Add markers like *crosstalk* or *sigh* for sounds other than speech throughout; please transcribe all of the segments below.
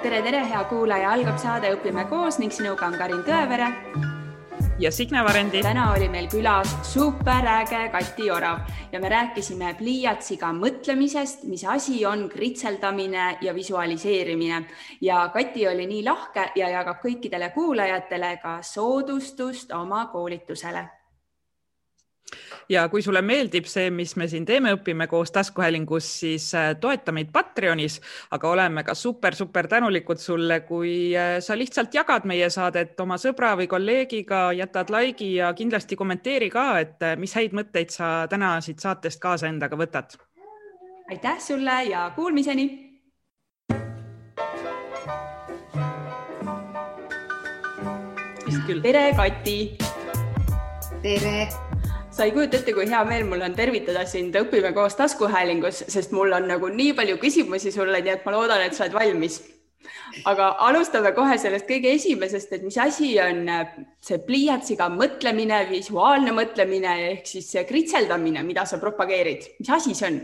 tere, tere, hea kuulaja, algab saade Õpime koos ning sinuga on Karin Tõevere. ja Signe Varendi. täna oli meil külas superäge Kati Orav ja me rääkisime pliiatsiga mõtlemisest, mis asi on kritseldamine ja visualiseerimine ja Kati oli nii lahke ja jagab kõikidele kuulajatele ka soodustust oma koolitusele ja kui sulle meeldib see, mis me siin teeme, õpime koos taskuhäälingus, siis äh, toeta meid Patreonis, aga oleme ka super-super tänulikud sulle, kui äh, sa lihtsalt jagad meie saadet oma sõbra või kolleegiga, jätad like'i ja kindlasti kommenteeri ka, et äh, mis häid mõtteid sa täna siit saatest kaasa endaga võtad. aitäh sulle ja kuulmiseni. tere, Kati. tere sa ei kujuta ette, kui hea meel mul on tervitada sind Õpime koos taskuhäälingus, sest mul on nagu nii palju küsimusi sulle, nii et ma loodan, et sa oled valmis. aga alustame kohe sellest kõige esimesest, et mis asi on see pliiatsiga mõtlemine, visuaalne mõtlemine ehk siis see kritseldamine, mida sa propageerid, mis asi see on?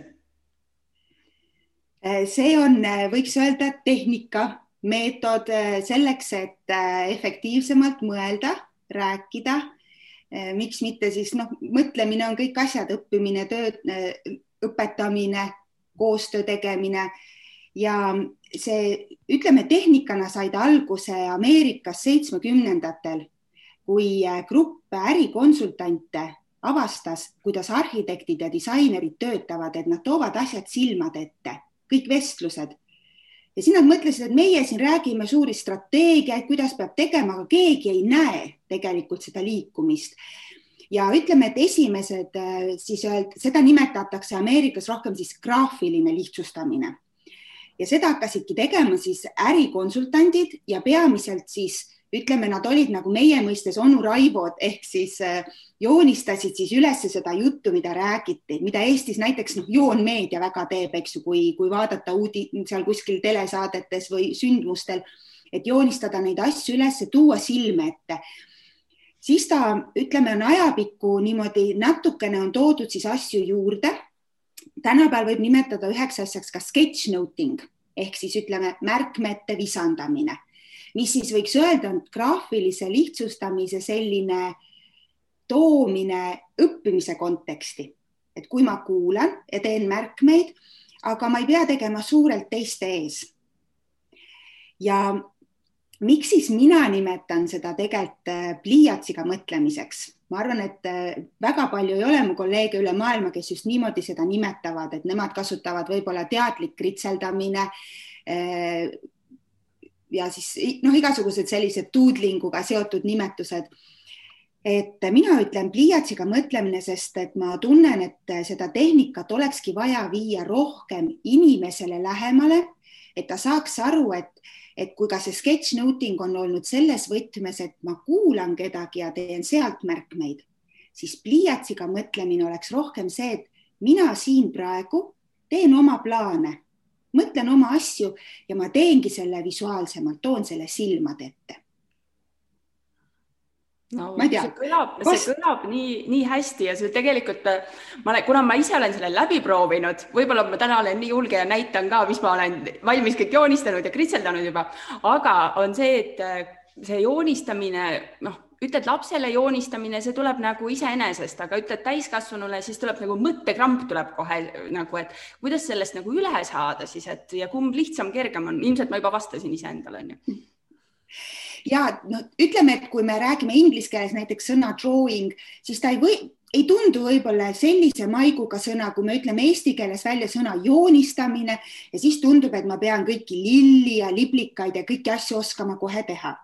see on, võiks öelda, tehnika, meetod selleks, et efektiivsemalt mõelda, rääkida miks mitte siis noh, mõtlemine on kõik asjad, õppimine, töö, eh, õpetamine, koostöö tegemine. Ja see, ütleme tehnikana sai ta alguse Ameerikas seitsmekümnendatel, kui eh, grupp ärikonsultante avastas, kuidas arhitektid ja disainerid töötavad, et nad toovad asjad silmade ette, kõik vestlused ja siis nad mõtlesid, et meie siin räägime suuri strateegiaid, kuidas peab tegema, aga keegi ei näe tegelikult seda liikumist. ja ütleme, et esimesed äh, siis seda nimetatakse Ameerikas rohkem siis graafiline lihtsustamine ja seda hakkasidki tegema siis ärikonsultandid ja peamiselt siis ütleme, nad olid nagu meie mõistes onu Raivod ehk siis äh, joonistasid siis üles seda juttu, mida räägiti, mida Eestis näiteks noh, Joon Meedia väga teeb, eks ju, kui, kui vaadata uudi seal kuskil telesaadetes või sündmustel, et joonistada neid asju üles, tuua silme ette siis ta, ütleme, on ajapikku niimoodi natukene on toodud siis asju juurde. tänapäeval võib nimetada üheks asjaks ka sketšnoting ehk siis ütleme märkmete visandamine mis siis võiks öelda, on graafilise lihtsustamise selline toomine õppimise konteksti, et kui ma kuulan ja teen märkmeid, aga ma ei pea tegema suurelt teiste ees. ja miks siis mina nimetan seda tegelikult äh, pliiatsiga mõtlemiseks? ma arvan, et äh, väga palju ei ole mu kolleege üle maailma, kes just niimoodi seda nimetavad, et nemad kasutavad võib-olla teadlik kritseldamine, äh, ja siis noh, igasugused sellised tuudlinguga seotud nimetused. et mina ütlen pliiatsiga mõtlemine, sest et ma tunnen, et seda tehnikat olekski vaja viia rohkem inimesele lähemale, et ta saaks aru, et, et kui ka see sketšnoting on olnud selles võtmes, et ma kuulan kedagi ja teen sealt märkmeid, siis pliiatsiga mõtlemine oleks rohkem see, et mina siin praegu teen oma plaane mõtlen oma asju ja ma teengi selle visuaalsemalt, toon selle silmade ette no ma ei tea. see kõlab, see kõlab nii, nii hästi ja see tegelikult, ma olen, kuna ma ise olen selle läbi proovinud, võib-olla ma täna olen nii julge ja näitan ka, mis ma olen valmis kõik joonistanud ja kritseldanud juba, aga on see, et see joonistamine, noh, ütled lapsele joonistamine, see tuleb nagu iseenesest, aga ütled täiskasvanule, siis tuleb nagu mõttekramp tuleb kohe nagu, et kuidas sellest nagu üle saada siis, et ja kumb lihtsam, kergem on, ilmselt ma juba vastasin iseendale onju ja no ütleme, et kui me räägime inglise keeles näiteks sõna drawing, siis ta ei või, ei tundu võib-olla sellise maiguga sõna, kui me ütleme eesti keeles välja sõna joonistamine ja siis tundub, et ma pean kõiki lilli ja liblikaid ja kõiki asju oskama kohe teha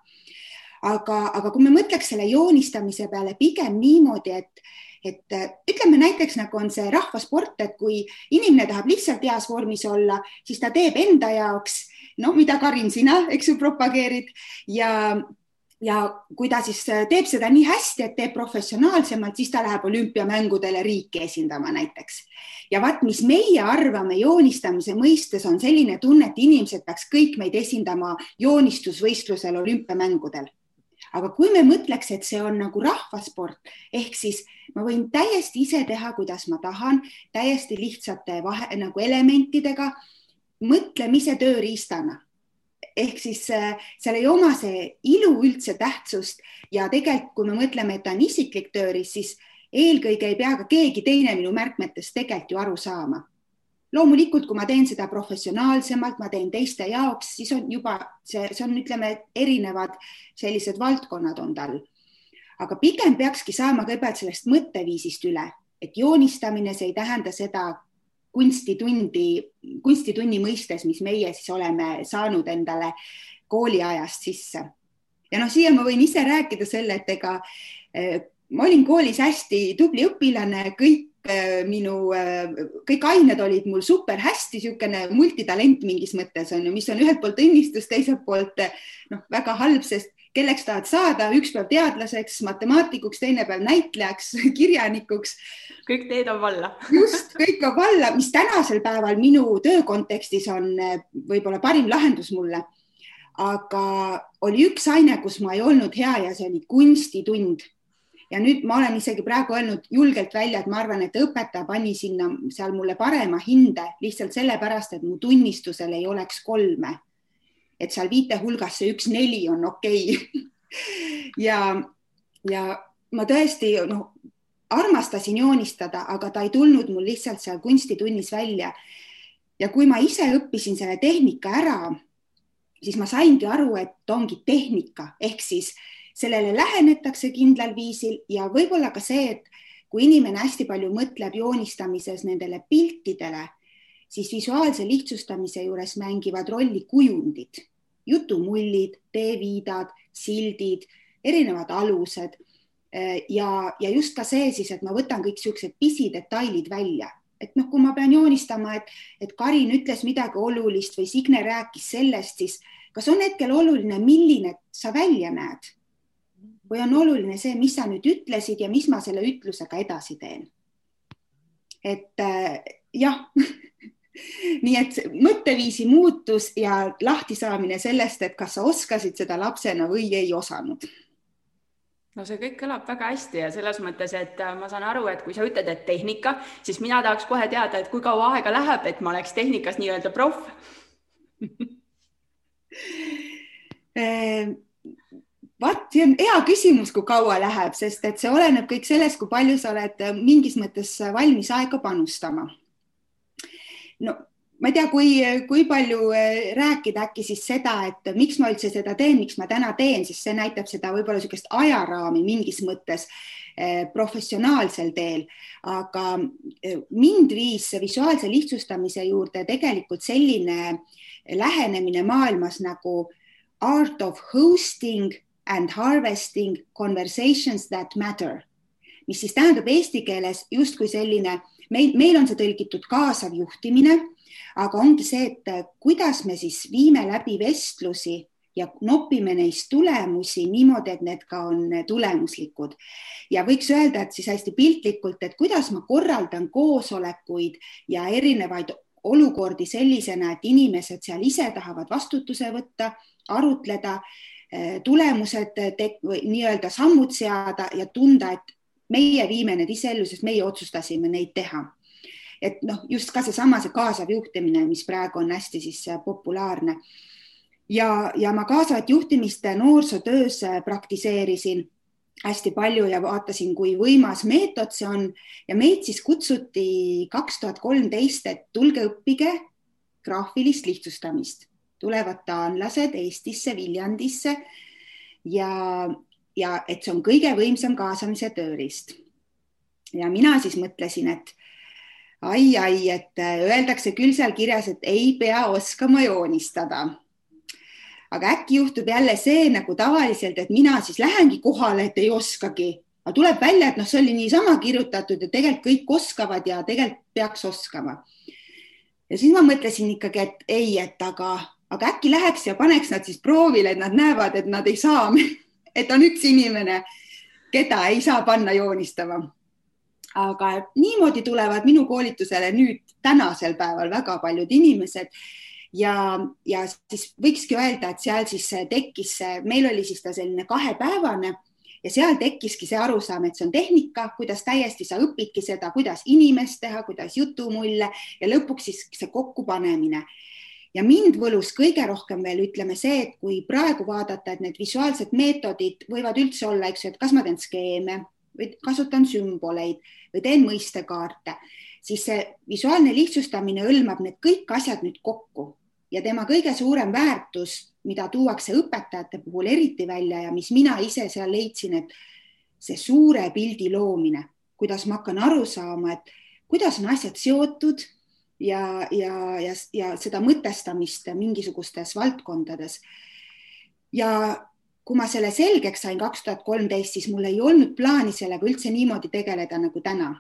aga, aga kui me mõtleks selle joonistamise peale pigem niimoodi, et et ütleme näiteks nagu on see rahvasport, et kui inimene tahab lihtsalt heas vormis olla, siis ta teeb enda jaoks, no mida Karin, sina, eks ju, propageerid ja ja kui ta siis teeb seda nii hästi, et teeb professionaalsemalt, siis ta läheb olümpiamängudele riiki esindama näiteks. ja vaat, mis meie arvame joonistamise mõistes, on selline tunne, et inimesed peaks kõik meid esindama joonistusvõistlusel olümpiamängudel aga kui me mõtleks, et see on nagu rahvasport ehk siis ma võin täiesti ise teha, kuidas ma tahan, täiesti lihtsate vahe nagu elementidega mõtlemise tööriistana. ehk siis äh, seal ei oma see ilu üldse tähtsust ja tegelikult, kui me mõtleme, et ta on isiklik tööriist, siis eelkõige ei pea ka keegi teine minu märkmetest tegelikult ju aru saama. Loomulikult, kui ma teen seda professionaalsemalt, ma teen teiste jaoks, siis on juba see, see on, ütleme, erinevad sellised valdkonnad on tal. aga pigem peakski saama kõigepealt sellest mõtteviisist üle, et joonistamine, see ei tähenda seda kunstitundi, kunstitunni mõistes, mis meie siis oleme saanud endale kooliajast sisse. ja noh, siia ma võin ise rääkida selle, et ega eh, ma olin koolis hästi tubli õpilane, kõik minu, eh, kõik ained olid mul super hästi, niisugune multitalent mingis mõttes on ju, mis on ühelt poolt õnnistus, teiselt poolt noh, väga halb, sest kelleks tahad saada, üks päev teadlaseks, matemaatikuks, teine päev näitlejaks, *laughs* kirjanikuks. kõik teed on valla. *laughs* just, kõik on valla, mis tänasel päeval minu töö kontekstis on eh, võib-olla parim lahendus mulle. aga oli üks aine, kus ma ei olnud hea ja see oli kunstitund. Ja nüüd ma olen isegi praegu öelnud julgelt välja, et ma arvan, et õpetaja pani sinna seal mulle parema hinde lihtsalt sellepärast, et mu tunnistusel ei oleks kolme et seal viite hulgas see üks neli on okei okay. *laughs* ja, ja ma tõesti noh, armastasin joonistada, aga ta ei tulnud mul lihtsalt seal kunstitunnis välja. ja kui ma ise õppisin selle tehnika ära, siis ma saingi aru, et ongi tehnika ehk siis sellele lähenetakse kindlal viisil ja võib-olla ka see, et kui inimene hästi palju mõtleb joonistamises nendele piltidele, siis visuaalse lihtsustamise juures mängivad rolli kujundid. Jutumullid, teeviidad, sildid, erinevad alused. Ja, ja just ka see siis, et ma võtan kõik siuksed pisidetailid välja, et noh, kui ma pean joonistama, et, et Karin ütles midagi olulist või Signe rääkis sellest, siis kas on hetkel oluline, milline sa välja näed või on oluline see, mis sa nüüd ütlesid ja mis ma selle ütlusega edasi teen? et äh, jah. *laughs* Nii et mõtteviisi muutus ja lahtisaamine sellest, et kas sa oskasid seda lapsena või ei osanud. No see kõik kõlab väga hästi ja selles mõttes, et äh, ma saan aru, et kui sa ütled, et tehnika, siis mina tahaks kohe teada, et kui kaua aega läheb, et ma oleks tehnikas nii-öelda proff *laughs* äh, vaat, see on hea küsimus, kui kaua läheb, sest et see oleneb kõik sellest, kui palju sa oled mingis mõttes valmis aega panustama. No ma ei tea, kui, kui palju eh, rääkida äkki siis seda, et miks ma üldse seda teen, miks ma täna teen, sest see näitab seda võib-olla niisugust ajaraami mingis mõttes professionaalsel teel, aga mind viis visuaalse lihtsustamise juurde tegelikult selline lähenemine maailmas nagu art of hosting and harvesting conversations that matter, mis siis tähendab eesti keeles justkui selline meil, meil on see tõlgitud kaasav juhtimine, aga ongi see, et äh, kuidas me siis viime läbi vestlusi ja nopime neist tulemusi niimoodi, et need ka on äh, tulemuslikud. ja võiks öelda, et siis hästi piltlikult, et kuidas ma korraldan koosolekuid ja erinevaid olukordi sellisena, et inimesed seal ise tahavad vastutuse võtta, arutleda, tulemused nii-öelda sammud seada ja tunda, et meie viime need ise ellu, sest meie otsustasime neid teha. et noh, just ka seesama, see kaasav juhtimine, mis praegu on hästi siis äh, populaarne. ja, ja ma kaasavat juhtimist noorsootöös äh, praktiseerisin hästi palju ja vaatasin, kui võimas meetod see on ja meid siis kutsuti kaks tuhat kolmteist, et tulge õppige graafilist lihtsustamist, tulevad taanlased Eestisse, Viljandisse ja, ja et see on kõige võimsam kaasamise tööriist. ja mina siis mõtlesin, et ai, ai, et öeldakse küll seal kirjas, et ei pea oskama joonistada. aga äkki juhtub jälle see nagu tavaliselt, et mina siis lähengi kohale, et ei oskagi, aga tuleb välja, et noh, see oli niisama kirjutatud ja tegelikult kõik oskavad ja tegelikult peaks oskama. ja siis ma mõtlesin ikkagi, et ei, et aga, aga äkki läheks ja paneks nad siis proovile, et nad näevad, et nad ei saa *laughs* et on üks inimene, keda ei saa panna joonistama. aga niimoodi tulevad minu koolitusele nüüd tänasel päeval väga paljud inimesed ja, ja siis võikski öelda, et seal siis tekkis, meil oli siis ta selline kahepäevane ja seal tekkiski see arusaam, et see on tehnika, kuidas täiesti sa õpidki seda, kuidas inimest teha, kuidas jutumulle ja lõpuks siis see kokkupanemine ja mind võlus kõige rohkem veel ütleme see, et kui praegu vaadata, et need visuaalsed meetodid võivad üldse olla, eks ju, et kas ma teen skeeme või kasutan sümboleid või teen mõistekaarte, siis see visuaalne lihtsustamine hõlmab need kõik asjad nüüd kokku. Ja tema kõige suurem väärtus, mida tuuakse õpetajate puhul eriti välja ja mis mina ise seal leidsin, et see suure pildi loomine, kuidas ma hakkan aru saama, et kuidas on asjad seotud ja, ja, ja, ja seda mõtestamist mingisugustes valdkondades. ja kui ma selle selgeks sain kaks tuhat kolmteist, siis mul ei olnud plaani sellega üldse niimoodi tegeleda nagu täna.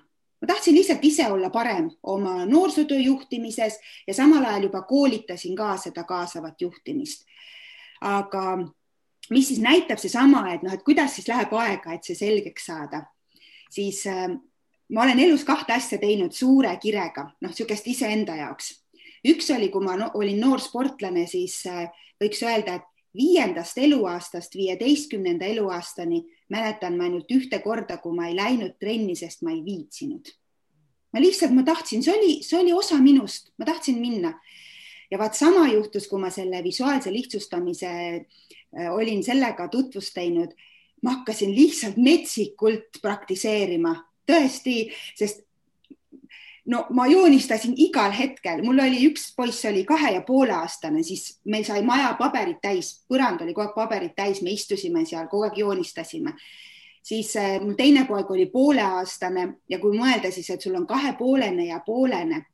ma tahtsin lihtsalt ise olla parem oma noorsootöö juhtimises ja samal ajal juba koolitasin ka seda kaasavat juhtimist. aga mis siis näitab seesama, et noh, et kuidas siis läheb aega, et see selgeks saada, siis äh, ma olen elus kahte asja teinud suure kirega, noh, niisugust iseenda jaoks. üks oli, kui ma no, olin noor sportlane, siis äh, võiks öelda, et viiendast eluaastast viieteistkümnenda eluaastani mäletan ma ainult ühte korda, kui ma ei läinud trenni, sest ma ei viitsinud. ma lihtsalt, ma tahtsin, see oli, see oli osa minust, ma tahtsin minna. ja vaat sama juhtus, kui ma selle visuaalse lihtsustamise äh, olin sellega tutvust teinud, ma hakkasin lihtsalt metsikult praktiseerima tõesti, sest no ma joonistasin igal hetkel, mul oli üks poiss oli kahe ja poole aastane, siis meil sai maja paberit täis, põrand oli kogu aeg paberit täis, me istusime seal, kogu aeg joonistasime. siis äh, mul teine poeg oli pooleaastane ja kui mõelda siis, et sul on kahepoolene ja poolene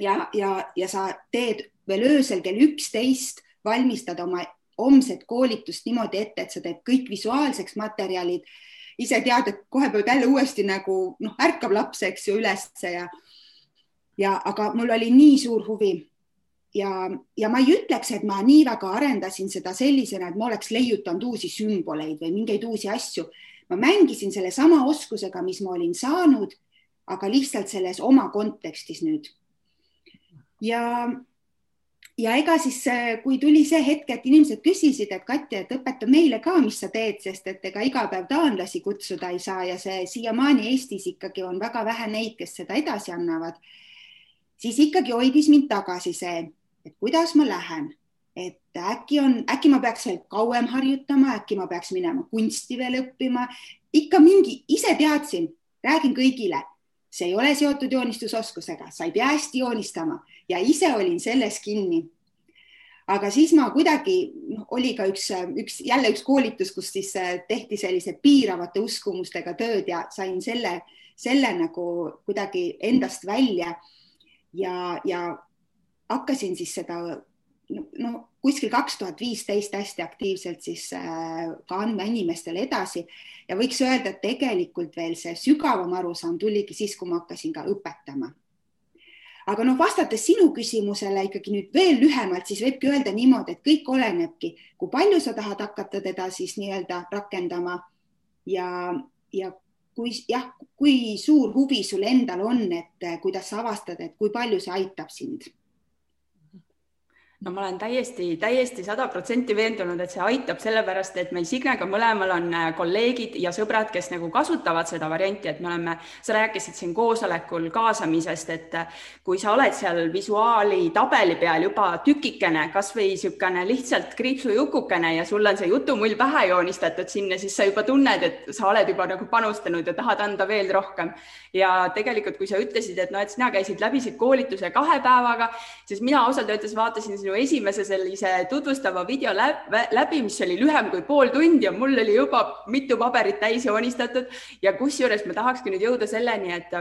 ja, ja, ja sa teed veel öösel kell üksteist, valmistad oma homset koolitust niimoodi ette, et sa teed kõik visuaalseks materjalid ise tead, et kohe pead jälle uuesti nagu noh, ärkab laps, eks ju, ülesse ja ja aga mul oli nii suur huvi ja, ja ma ei ütleks, et ma nii väga arendasin seda sellisena, et ma oleks leiutanud uusi sümboleid või mingeid uusi asju. ma mängisin sellesama oskusega, mis ma olin saanud, aga lihtsalt selles oma kontekstis nüüd. ja ja ega siis, äh, kui tuli see hetk, et inimesed küsisid, et Katja, et õpeta meile ka, mis sa teed, sest et ega iga päev taanlasi kutsuda ei saa ja see siiamaani Eestis ikkagi on väga vähe neid, kes seda edasi annavad. siis ikkagi hoidis mind tagasi see, et kuidas ma lähen, et äkki on, äkki ma peaks veel kauem harjutama, äkki ma peaks minema kunsti veel õppima, ikka mingi, ise teadsin, räägin kõigile, see ei ole seotud joonistusoskusega, sa ei pea hästi joonistama ja ise olin selles kinni. aga siis ma kuidagi, noh, oli ka üks, üks jälle üks koolitus, kus siis äh, tehti sellise piiravate uskumustega tööd ja sain selle, selle nagu kuidagi endast välja. Ja, ja hakkasin siis seda no kuskil kaks tuhat viisteist hästi aktiivselt siis äh, ka andma inimestele edasi. Ja võiks öelda, et tegelikult veel see sügavam arusaam tuligi siis, kui ma hakkasin ka õpetama aga noh, vastates sinu küsimusele ikkagi nüüd veel lühemalt, siis võibki öelda niimoodi, et kõik olenebki, kui palju sa tahad hakata teda siis nii-öelda rakendama. Ja, ja kui jah, kui suur huvi sul endal on, et kuidas sa avastad, et kui palju see aitab sind no ma olen täiesti, täiesti sada protsenti veendunud, et see aitab, sellepärast et meil Signega mõlemal on äh, kolleegid ja sõbrad, kes nagu kasutavad seda varianti, et me oleme, sa rääkisid siin koosolekul kaasamisest, et äh, kui sa oled seal visuaali tabeli peal juba tükikene, kasvõi niisugune lihtsalt kriipsujukukene ja sul on see jutumull pähe joonistatud sinna, siis sa juba tunned, et sa oled juba nagu panustanud ja tahad anda veel rohkem. ja tegelikult, kui sa ütlesid, et noh, et sina käisid, läbisid koolituse kahe päevaga, siis mina ausalt öeldes vaatasin sinu esimese sellise tutvustava video läbi, mis oli lühem kui pool tundi ja mul oli juba mitu paberit täis joonistatud. Ja kusjuures ma tahakski nüüd jõuda selleni, et,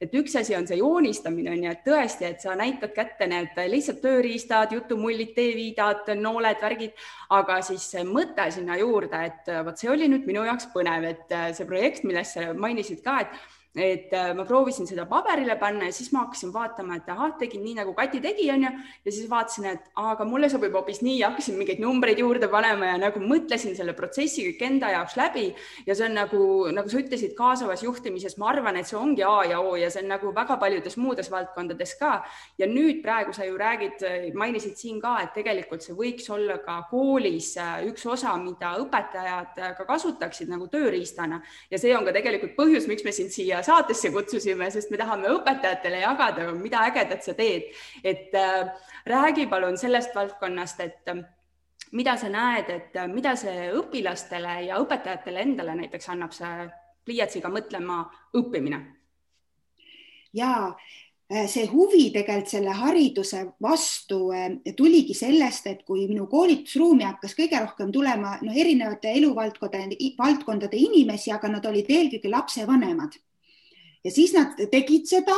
et üks asi on see joonistamine on ju, et tõesti, et sa näitad kätte need lihtsalt tööriistad, jutumullid, teeviidad, nooled, värgid, aga siis mõte sinna juurde, et vot see oli nüüd minu jaoks põnev, et see projekt, millest sa mainisid ka, et et äh, ma proovisin seda paberile panna ja siis ma hakkasin vaatama, et ahah, tegin nii nagu Kati tegi, onju, ja siis vaatasin, et aga mulle sobib hoopis nii. Hakkasin mingeid numbreid juurde panema ja nagu mõtlesin selle protsessi kõik enda jaoks läbi. Ja see on nagu, nagu sa ütlesid, kaasavas juhtimises, ma arvan, et see ongi A ja O ja see on nagu väga paljudes muudes valdkondades ka. ja nüüd praegu sa ju räägid, mainisid siin ka, et tegelikult see võiks olla ka koolis äh, üks osa, mida õpetajad äh, ka kasutaksid nagu tööriistana. Ja see on ka tegelikult põhjus, miks me sind siia siia saatesse kutsusime, sest me tahame õpetajatele jagada, mida ägedat sa teed. et äh, räägi palun sellest valdkonnast, et äh, mida sa näed, et äh, mida see õpilastele ja õpetajatele endale näiteks annab see pliiatsiga mõtlema õppimine? ja Äh, see huvi tegelikult selle hariduse vastu tuligi sellest, et kui minu koolitusruumi hakkas kõige rohkem tulema noh, erinevate eluvaldkondade, valdkondade inimesi, aga nad olid eelkõige lapsevanemad. Ja siis nad tegid seda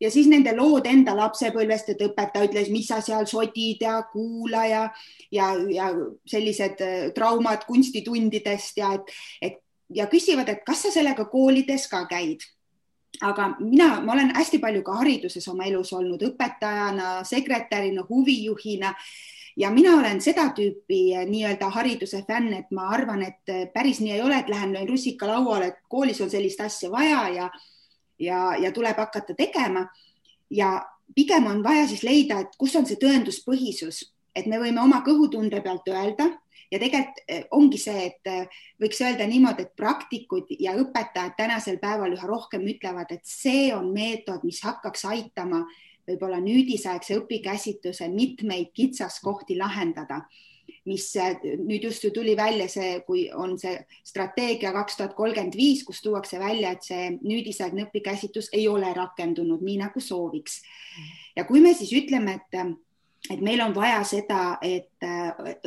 ja siis nende lood enda lapsepõlvest, et õpetaja ütles, mis sa seal sodid ja kuula ja, ja, ja sellised äh, traumad kunstitundidest ja et, et ja küsivad, et kas sa sellega koolides ka käid? Aga mina, ma olen hästi palju ka hariduses oma elus olnud õpetajana, sekretärina, huvijuhina. Ja mina olen seda tüüpi eh, nii-öelda hariduse fänn, et ma arvan, et eh, päris nii ei ole, et lähen löön rusika lauale, et koolis on sellist asja vaja ja ja, ja tuleb hakata tegema. Ja pigem on vaja siis leida, et kus on see tõenduspõhisus, et me võime oma kõhutunde pealt öelda. Ja tegelikult eh, ongi see, et eh, võiks öelda niimoodi, et praktikud ja õpetajad tänasel päeval üha rohkem ütlevad, et see on meetod, mis hakkaks aitama võib-olla nüüdisaegse õpikäsitluse mitmeid kitsaskohti lahendada mis nüüd just ju tuli välja see, kui on see strateegia kaks tuhat kolmkümmend viis, kus tuuakse välja, et see nüüdisaegne õpikäsitlus ei ole rakendunud nii nagu sooviks. ja kui me siis ütleme, et et meil on vaja seda, et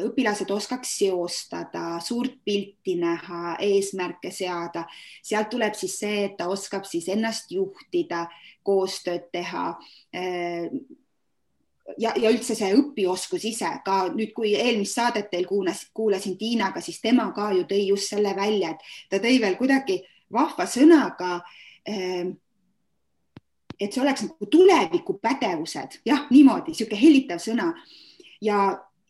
õpilased oskaks seostada, suurt pilti näha, eesmärke seada, sealt tuleb siis see, et ta oskab siis ennast juhtida, koostööd teha ja, ja üldse see õpioskus ise ka nüüd, kui eelmist saadet teil kuulas, kuulasin Tiinaga, siis tema ka ju tõi just selle välja, et ta tõi veel kuidagi vahva sõnaga äh, et see oleks nagu tulevikupädevused, jah, niimoodi, niisugune hellitav sõna ja,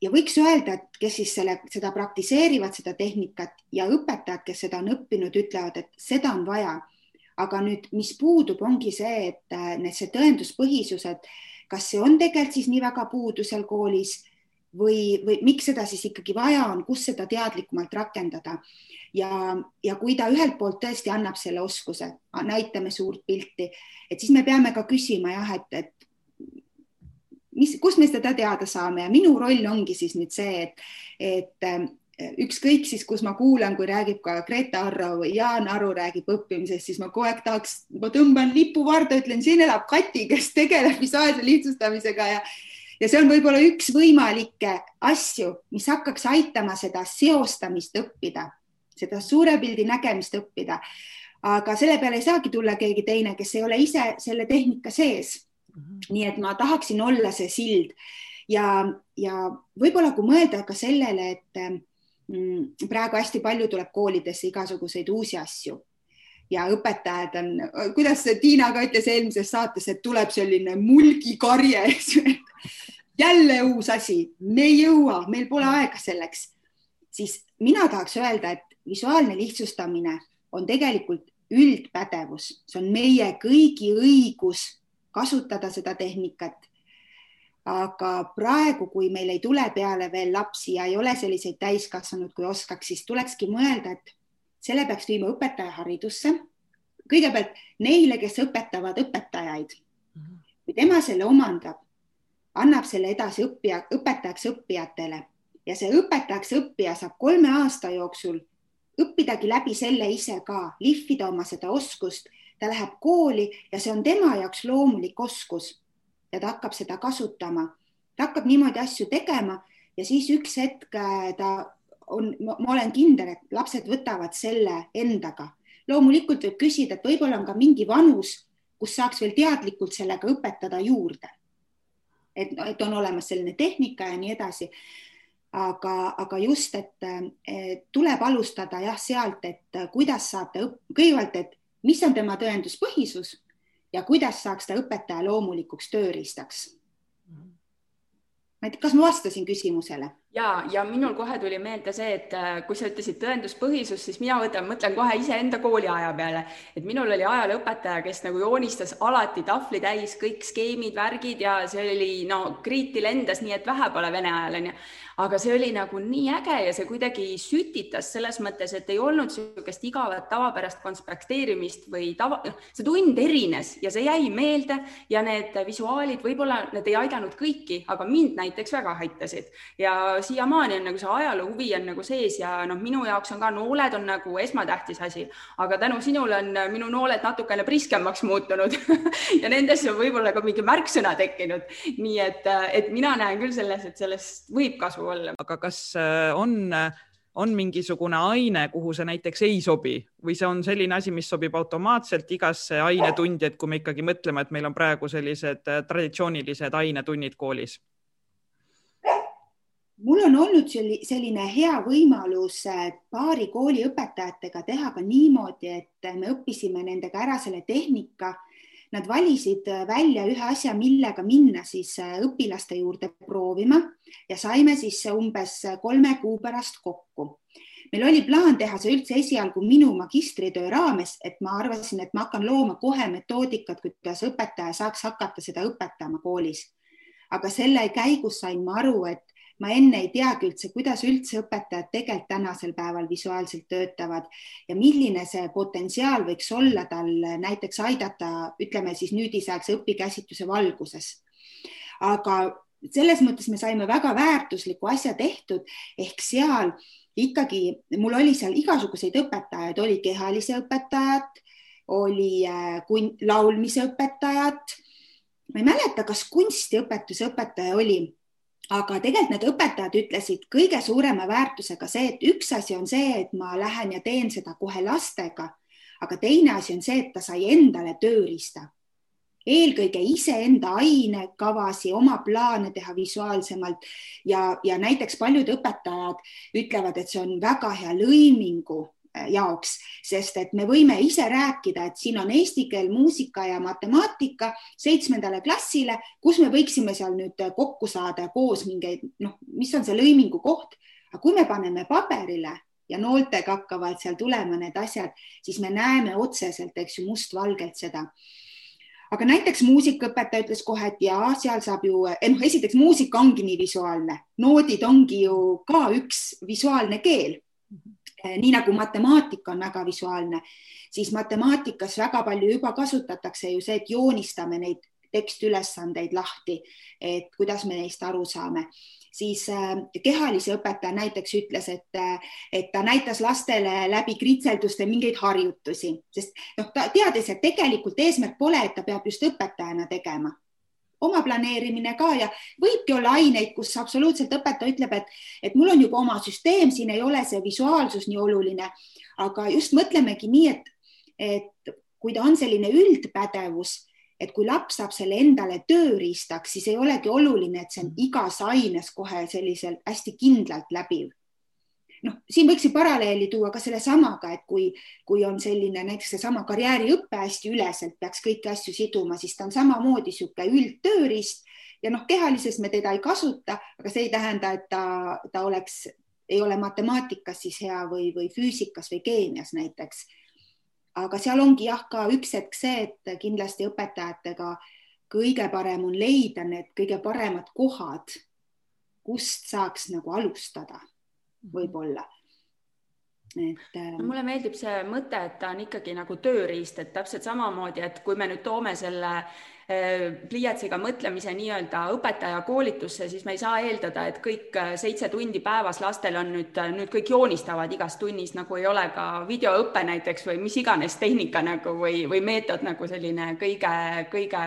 ja võiks öelda, et kes siis selle, seda praktiseerivad, seda tehnikat ja õpetajad, kes seda on õppinud, ütlevad, et seda on vaja. aga nüüd, mis puudub, ongi see, et äh, need, see tõenduspõhisus, et kas see on tegelikult siis nii väga puudu seal koolis või, või miks seda siis ikkagi vaja on, kus seda teadlikumalt rakendada. Ja, ja kui ta ühelt poolt tõesti annab selle oskuse, näitame suurt pilti, et siis me peame ka küsima jah, et, et mis, kust me seda teada saame? Ja minu roll ongi siis nüüd see, et, et ükskõik siis, kus ma kuulan, kui räägib ka Grete Arro või Jaan Aru räägib õppimisest, siis ma kogu aeg tahaks, ma tõmban lipu varda, ütlen, siin elab Kati, kes tegeleb visuaalse lihtsustamisega ja ja see on võib-olla üks võimalikke asju, mis hakkaks aitama seda seostamist õppida seda suure pildi nägemist õppida. aga selle peale ei saagi tulla keegi teine, kes ei ole ise selle tehnika sees. -hmm. nii et ma tahaksin olla see sild ja, ja võib-olla kui mõelda ka sellele, et praegu hästi palju tuleb koolidesse igasuguseid uusi asju ja õpetajad on, kuidas Tiina ka ütles eelmises saates, et tuleb selline mulgikarje, eks ju, et jälle uus asi, me ei jõua, meil pole aega selleks, siis mina tahaks öelda, et visuaalne lihtsustamine on tegelikult üldpädevus, see on meie kõigi õigus kasutada seda tehnikat. Aga praegu, kui meil ei tule peale veel lapsi ja ei ole selliseid täiskasvanud, kui oskaks, siis tulekski mõelda, et selle peaks viima õpetajaharidusse. kõigepealt neile, kes õpetavad õpetajaid. kui tema selle omandab, annab selle edasi õppija, õpetajaks õppijatele ja see õpetajaks õppija saab kolme aasta jooksul õppidagi läbi selle ise ka, lihvida oma seda oskust, ta läheb kooli ja see on tema jaoks loomulik oskus ja ta hakkab seda kasutama, ta hakkab niimoodi asju tegema ja siis üks hetk äh, ta on, ma olen kindel, et lapsed võtavad selle endaga. loomulikult võib küsida, et võib-olla on ka mingi vanus, kus saaks veel teadlikult sellega õpetada juurde. et, et on olemas selline tehnika ja nii edasi aga, aga just, et tuleb alustada jah, sealt, et kuidas saab ta kõigepealt, et mis on tema tõenduspõhisus ja kuidas saaks ta õpetaja loomulikuks tööriistaks. ma ei tea, kas ma vastasin küsimusele? ja, ja minul kohe tuli meelde see, et äh, kui sa ütlesid tõenduspõhisus, siis mina võtan, mõtlen kohe iseenda kooliaja peale, et minul oli ajalooõpetaja, kes nagu joonistas alati tahvli täis kõik skeemid, värgid ja see oli no kriiti lendas nii, et vähe pole vene ajal onju aga see oli nagu nii äge ja see kuidagi sütitas selles mõttes, et ei olnud niisugust igavat tavapärast konspekteerimist või tava, noh, see tund erines ja see jäi meelde ja need visuaalid, võib-olla need ei aidanud kõiki, aga mind näiteks väga aitasid. Ja siiamaani on nagu see ajaloo huvi on nagu sees ja noh, minu jaoks on ka nooled on nagu esmatähtis asi, aga tänu sinule on minu nooled natukene priskemaks muutunud *laughs* ja nendesse on võib-olla ka mingi märksõna tekkinud, nii et, et mina näen küll selles, et sellest võib kasu olla. aga kas äh, on, on mingisugune aine, kuhu see näiteks ei sobi või see on selline asi, mis sobib automaatselt igasse ainetundi, et kui me ikkagi mõtleme, et meil on praegu sellised äh, traditsioonilised ainetunnid koolis? mul on olnud selline hea võimalus äh, paari kooli õpetajatega teha ka niimoodi, et me õppisime nendega ära selle tehnika Nad valisid äh, välja ühe asja, millega minna siis äh, õpilaste juurde proovima ja saime siis umbes kolme kuu pärast kokku. meil oli plaan teha see üldse esialgu minu magistritöö raames, et ma arvasin, et ma hakkan looma kohe metoodikat, kuidas õpetaja saaks hakata seda õpetama koolis. aga selle käigus sain ma aru, et ma enne ei teagi üldse, kuidas üldse õpetajad tegelikult tänasel päeval visuaalselt töötavad ja milline see potentsiaal võiks olla tal näiteks aidata, ütleme siis nüüdisaegse õpikäsitluse valguses. aga selles mõttes me saime väga väärtusliku asja tehtud ehk seal ikkagi mul oli seal igasuguseid õpetajaid, oli kehalise õpetajat, oli äh, laulmise õpetajat. ma ei mäleta, kas kunstiõpetuse õpetaja oli aga tegelikult need õpetajad ütlesid kõige suurema väärtusega see, et üks asi on see, et ma lähen ja teen seda kohe lastega, aga teine asi on see, et ta sai endale tööriista. eelkõige iseenda ainekavasi, oma plaane teha visuaalsemalt ja, ja näiteks paljud õpetajad ütlevad, et see on väga hea lõimingu jaoks, sest et me võime ise rääkida, et siin on eesti keel, muusika ja matemaatika seitsmendale klassile, kus me võiksime seal nüüd kokku saada koos mingeid, noh, mis on see lõimingu koht, aga kui me paneme paberile ja nooltega hakkavad seal tulema need asjad, siis me näeme otseselt, eks ju, mustvalgelt seda. Aga näiteks muusikaõpetaja ütles kohe, et ja seal saab ju, eh, noh, esiteks muusika ongi nii visuaalne, noodid ongi ju ka üks visuaalne keel. Eh, nii nagu matemaatika on väga visuaalne, siis matemaatikas väga palju juba kasutatakse ju see, et joonistame neid tekstülesandeid lahti, et kuidas me neist aru saame. Siis äh, kehalise õpetaja näiteks ütles, et, et ta näitas lastele läbi kritselduste mingeid harjutusi, sest noh, ta teadis, et tegelikult eesmärk pole, et ta peab just õpetajana tegema, oma planeerimine ka ja võibki olla aineid, kus absoluutselt õpetaja ütleb, et, et mul on juba oma süsteem, siin ei ole see visuaalsus nii oluline, aga just mõtlemegi nii, et, et kui ta on selline üldpädevus, et kui laps saab selle endale tööriistaks, siis ei olegi oluline, et see on igas aines kohe sellisel hästi kindlalt läbiv noh, siin võiks ju paralleeli tuua ka sellesamaga, et kui, kui on selline näiteks seesama karjääriõpe hästi üleselt peaks kõiki asju siduma, siis ta on samamoodi niisugune üldtööriist ja noh, kehalises me teda ei kasuta, aga see ei tähenda, et ta, ta oleks, ei ole matemaatikas siis hea või, või füüsikas või keemias näiteks. aga seal ongi jah, ka üks hetk see, et kindlasti õpetajatega kõige parem on leida need kõige paremad kohad, kust saaks nagu alustada võib-olla. Et äh.... No, mulle meeldib see mõte, et ta on ikkagi nagu tööriist, et täpselt samamoodi, et kui me nüüd toome selle äh, pliiatsiga mõtlemise nii-öelda õpetaja koolitusse, siis me ei saa eeldada, et kõik äh, seitse tundi päevas lastel on nüüd, äh, nüüd kõik joonistavad igas tunnis, nagu ei ole ka videoõpe näiteks või mis iganes tehnika nagu või, või meetod nagu selline kõige, kõige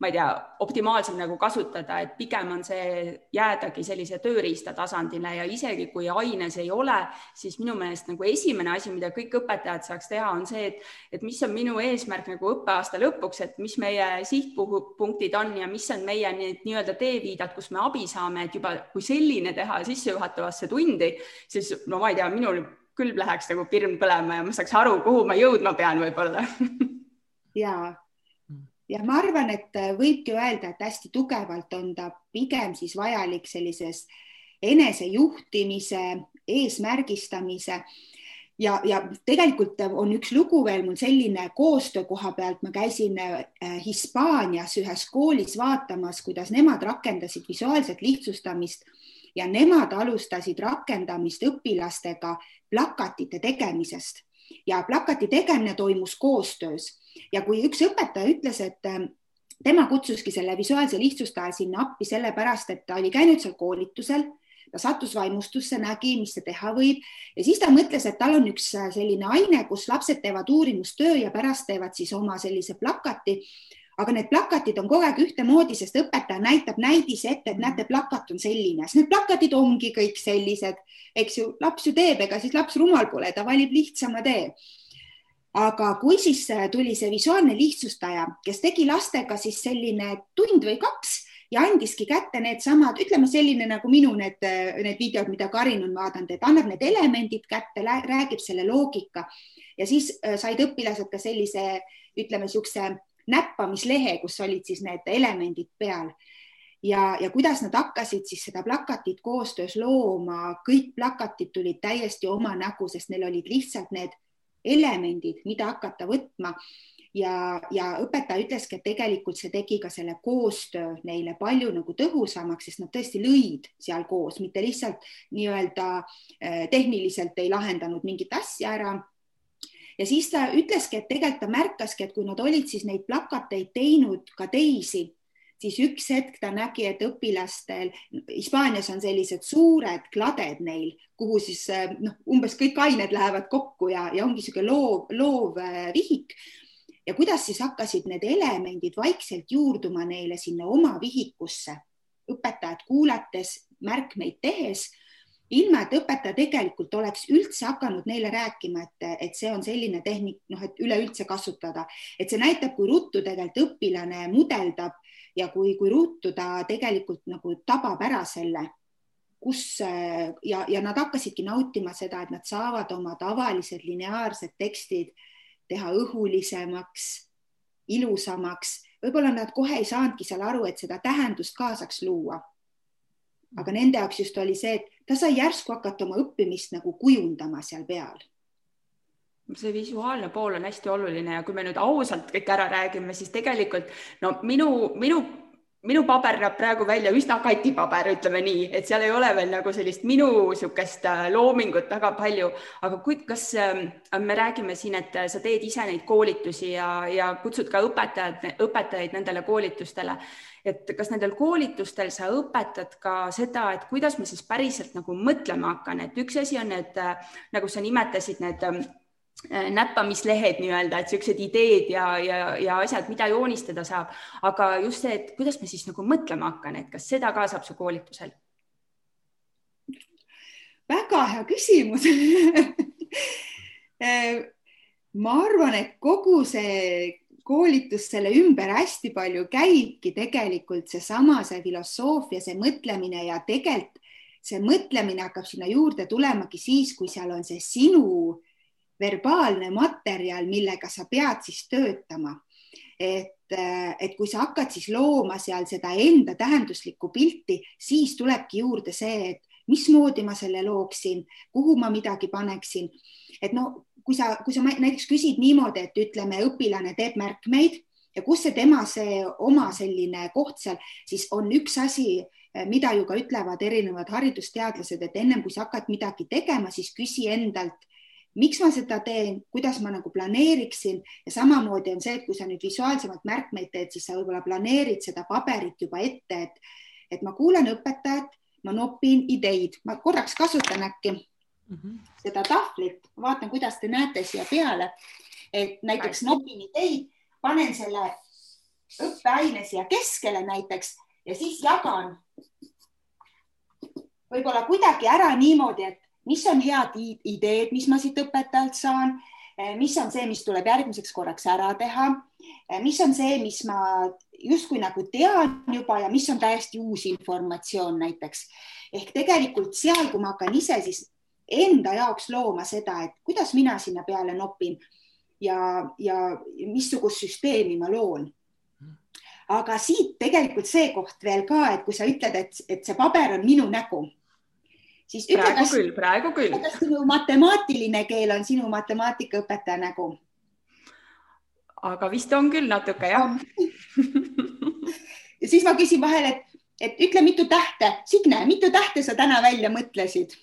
ma ei tea, optimaalsem nagu kasutada, et pigem on see jäädagi sellise tööriista tasandile ja isegi kui aines ei ole, siis minu meelest nagu esimene asi, mida kõik õpetajad saaks teha, on see, et, et mis on minu eesmärk nagu õppeaasta lõpuks, et mis meie sihtpunktid on ja mis on meie need nii-öelda teeviidad, kus me abi saame, et juba kui selline teha sissejuhatavasse tundi, siis no ma ei tea, minul küll läheks nagu pirn põlema ja ma saaks aru, kuhu ma jõudma pean võib-olla. *laughs* Ja ja ma arvan, et äh, võibki öelda, et hästi tugevalt on ta pigem siis vajalik sellises enesejuhtimise, eesmärgistamise. Ja, ja tegelikult on üks lugu veel mul selline koostöö koha pealt, ma käisin äh, Hispaanias ühes koolis vaatamas, kuidas nemad rakendasid visuaalset lihtsustamist ja nemad alustasid rakendamist õpilastega plakatite tegemisest ja plakati tegemine toimus koostöös. Ja kui üks õpetaja ütles, et äh, tema kutsuski selle visuaalse lihtsustaja sinna appi sellepärast, et ta oli käinud seal koolitusel, ta sattus vaimustusse, nägi, mis see teha võib ja siis ta mõtles, et tal on üks äh, selline aine, kus lapsed teevad uurimustöö ja pärast teevad siis oma sellise plakati aga need plakatid on kogu aeg ühtemoodi, sest õpetaja näitab näidise ette, et näete, plakat on selline, siis need plakatid ongi kõik sellised, eks ju, laps ju teeb, ega siis laps rumal pole, ta valib lihtsama tee. Aga kui siis äh, tuli see visuaalne lihtsustaja, kes tegi lastega siis selline tund või kaks ja andiski kätte needsamad, ütleme selline nagu minu need, äh, need videod, mida Karin on vaadanud, et annab need elemendid kätte, räägib selle loogika. Ja siis äh, said õpilased ka sellise, ütleme niisuguse näppamislehe, kus olid siis need elemendid peal. Ja, ja kuidas nad hakkasid siis seda plakatit koostöös looma, kõik plakatid tulid täiesti oma nägu, sest neil olid lihtsalt need elemendid, mida hakata võtma. Ja, ja õpetaja ütleski, et tegelikult see tegi ka selle koostöö neile palju nagu tõhusamaks, sest nad tõesti lõid seal koos, mitte lihtsalt nii-öelda eh, tehniliselt ei lahendanud mingit asja ära. Ja siis ta ütleski, et tegelikult ta märkaski, et kui nad olid siis neid plakateid teinud ka teisi siis üks hetk ta nägi, et õpilastel, Hispaanias on sellised suured kladed neil, kuhu siis noh, umbes kõik ained lähevad kokku ja, ja ongi niisugune loov, loov äh, vihik. ja kuidas siis hakkasid need elemendid vaikselt juurduma neile sinna oma vihikusse, õpetajad kuulates, märkmeid tehes ilma, et õpetaja tegelikult oleks üldse hakanud neile rääkima, et, et see on selline tehnik, noh, et üleüldse kasutada, et see näitab, kui ruttu tegelikult õpilane mudeldab ja kui, kui ruttu ta tegelikult nagu tabab ära selle, kus ja, ja nad hakkasidki nautima seda, et nad saavad oma tavalised lineaarsed tekstid teha õhulisemaks, ilusamaks, võib-olla nad kohe ei saanudki seal aru, et seda tähendust ka saaks luua. aga nende jaoks just oli see, et ta sai järsku hakata oma õppimist nagu kujundama seal peal. See visuaalne pool on hästi oluline ja kui me nüüd ausalt kõik ära räägime, siis tegelikult no minu, minu minu paber näeb praegu välja üsna katipaber, ütleme nii, et seal ei ole veel nagu sellist minu niisugust äh, loomingut väga palju, aga kui, kas äh, me räägime siin, et sa teed ise neid koolitusi ja, ja kutsud ka õpetajad, õpetajaid nendele koolitustele, et kas nendel koolitustel sa õpetad ka seda, et kuidas ma siis päriselt nagu mõtlema hakkan, et üks asi on need, äh, nagu sa nimetasid, need Äh, näppamislehed nii-öelda, et niisugused ideed ja, ja, ja asjad, mida joonistada saab, aga just see, et kuidas ma siis nagu mõtlema hakkan, et kas seda ka saab su koolitusel? väga hea küsimus *laughs* äh, ma arvan, et kogu see koolitus selle ümber hästi palju käibki tegelikult seesama, see filosoofia, see mõtlemine ja tegelikult see mõtlemine hakkab sinna juurde tulemagi siis, kui seal on see sinu verbaalne materjal, millega sa pead siis töötama. et, et kui sa hakkad siis looma seal seda enda tähenduslikku pilti, siis tulebki juurde see, et mismoodi ma selle looksin, kuhu ma midagi paneksin. et no kui sa, kui sa näiteks küsid niimoodi, et ütleme, õpilane teeb märkmeid ja kus see tema, see oma selline koht seal, siis on üks asi, mida ju ka ütlevad erinevad haridusteadlased, et ennem kui sa hakkad midagi tegema, siis küsi endalt, miks ma seda teen, kuidas ma nagu planeeriksin. Ja samamoodi on see, et kui sa nüüd visuaalsemalt märkmeid teed, siis sa võib-olla planeerid seda paberit juba ette, et, et ma kuulan õpetajat, ma nopin ideid, ma korraks kasutan äkki mm -hmm. seda tahvlit, vaatan, kuidas te näete siia peale, et näiteks nopin ideid, panen selle õppeaine siia keskele näiteks ja siis jagan. Võib-olla kuidagi ära niimoodi, et mis on head ideed, mis ma siit õpetajalt saan, eh, mis on see, mis tuleb järgmiseks korraks ära teha, eh, mis on see, mis ma justkui nagu tean juba ja mis on täiesti uus informatsioon näiteks. ehk tegelikult seal, kui ma hakkan ise siis enda jaoks looma seda, et kuidas mina sinna peale nopin ja, ja missugust süsteemi ma loon. Aga siit tegelikult see koht veel ka, et kui sa ütled, et, et see paber on minu nägu siis ütle, praegu kas, küll, praegu küll. kas sinu matemaatiline keel on sinu matemaatikaõpetaja nägu? aga vist on küll natuke jah ja siis ma küsin vahel, et et ütle, mitu tähte, Signe, mitu tähte sa täna välja mõtlesid?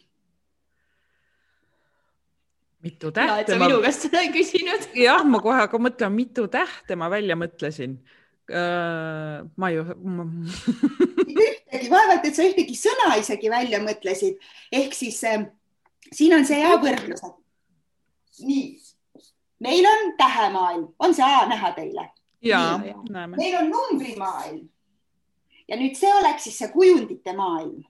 mitu tähte? sa minu käest seda ei küsinud. jah, ma kohe hakkan mõtlema, mitu tähte ma välja mõtlesin uh,. ma ühtegi, vaevalt, et sa ühtegi sõna isegi välja mõtlesid, ehk siis äh, siin on see hea võrdlus. nii, meil on tähemaailm, on see A näha teile? ja, näeme. meil on numbrimaailm ja nüüd see oleks siis see kujundite maailm.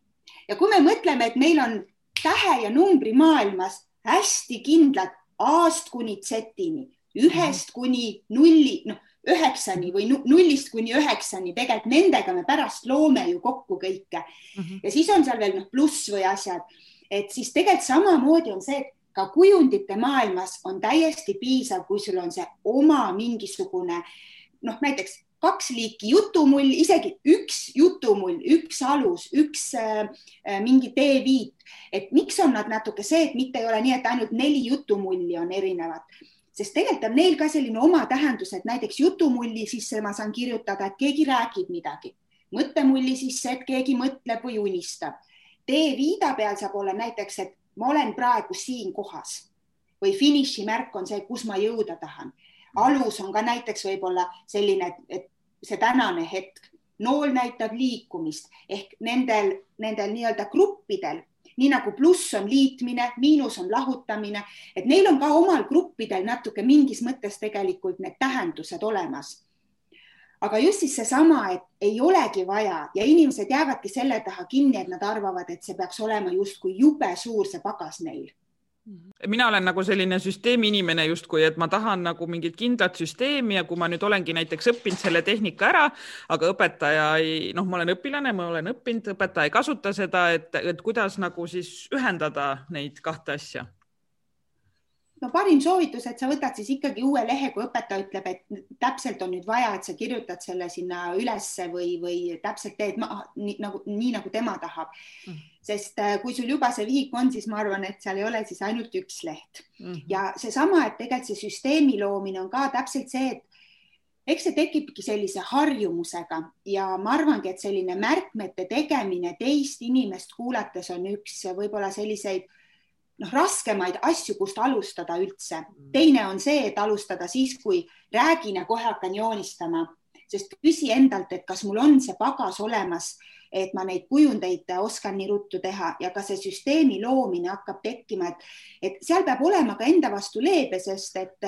ja kui me mõtleme, et meil on tähe ja numbri maailmas hästi kindlad A-st kuni Z-ini, ühest kuni nulli, noh üheksani või nullist kuni üheksani, tegelikult nendega me pärast loome ju kokku kõike mm. -hmm. ja siis on seal veel noh, pluss või asjad, et siis tegelikult samamoodi on see, et ka kujundite maailmas on täiesti piisav, kui sul on see oma mingisugune noh, näiteks kaks liiki jutumull, isegi üks jutumull, üks alus, üks äh, mingi teeviit, et miks on nad natuke see, et mitte ei ole nii, et ainult neli jutumulli on erinevad sest tegelikult on neil ka selline oma tähendus, et näiteks jutumulli sisse ma saan kirjutada, et keegi räägib midagi, mõttemulli sisse, et keegi mõtleb või unistab. teeviida peal saab olla näiteks, et ma olen praegu siin kohas või finišimärk on see, kus ma jõuda tahan. alus on ka näiteks võib-olla selline, et see tänane hetk, nool näitab liikumist ehk nendel, nendel nii-öelda gruppidel nii nagu pluss on liitmine, miinus on lahutamine, et neil on ka omal gruppidel natuke mingis mõttes tegelikult need tähendused olemas. aga just siis seesama, et ei olegi vaja ja inimesed jäävadki selle taha kinni, et nad arvavad, et see peaks olema justkui jube suur see pagas neil mina olen nagu selline süsteemi inimene justkui, et ma tahan nagu mingit kindlat süsteemi ja kui ma nüüd olengi näiteks õppinud selle tehnika ära, aga õpetaja ei, noh, ma olen õpilane, ma olen õppinud, õpetaja ei kasuta seda, et, et kuidas nagu siis ühendada neid kahte asja no parim soovitus, et sa võtad siis ikkagi uue lehe, kui õpetaja ütleb, et täpselt on nüüd vaja, et sa kirjutad selle sinna ülesse või, või täpselt teed maha nii nagu, nii nagu tema tahab. Mm.. sest äh, kui sul juba see vihik on, siis ma arvan, et seal ei ole siis ainult üks leht. Mm -hmm. ja seesama, et tegelikult see süsteemi loomine on ka täpselt see, et eks see tekibki sellise harjumusega ja ma arvangi, et selline märkmete tegemine teist inimest kuulates on üks võib-olla selliseid noh, raskemaid asju, kust alustada üldse. Mm. teine on see, et alustada siis, kui räägin ja kohe hakkan joonistama, sest küsi endalt, et kas mul on see pagas olemas, et ma neid kujundeid oskan nii ruttu teha ja ka see süsteemi loomine hakkab tekkima, et, et seal peab olema ka enda vastu leebe, sest et,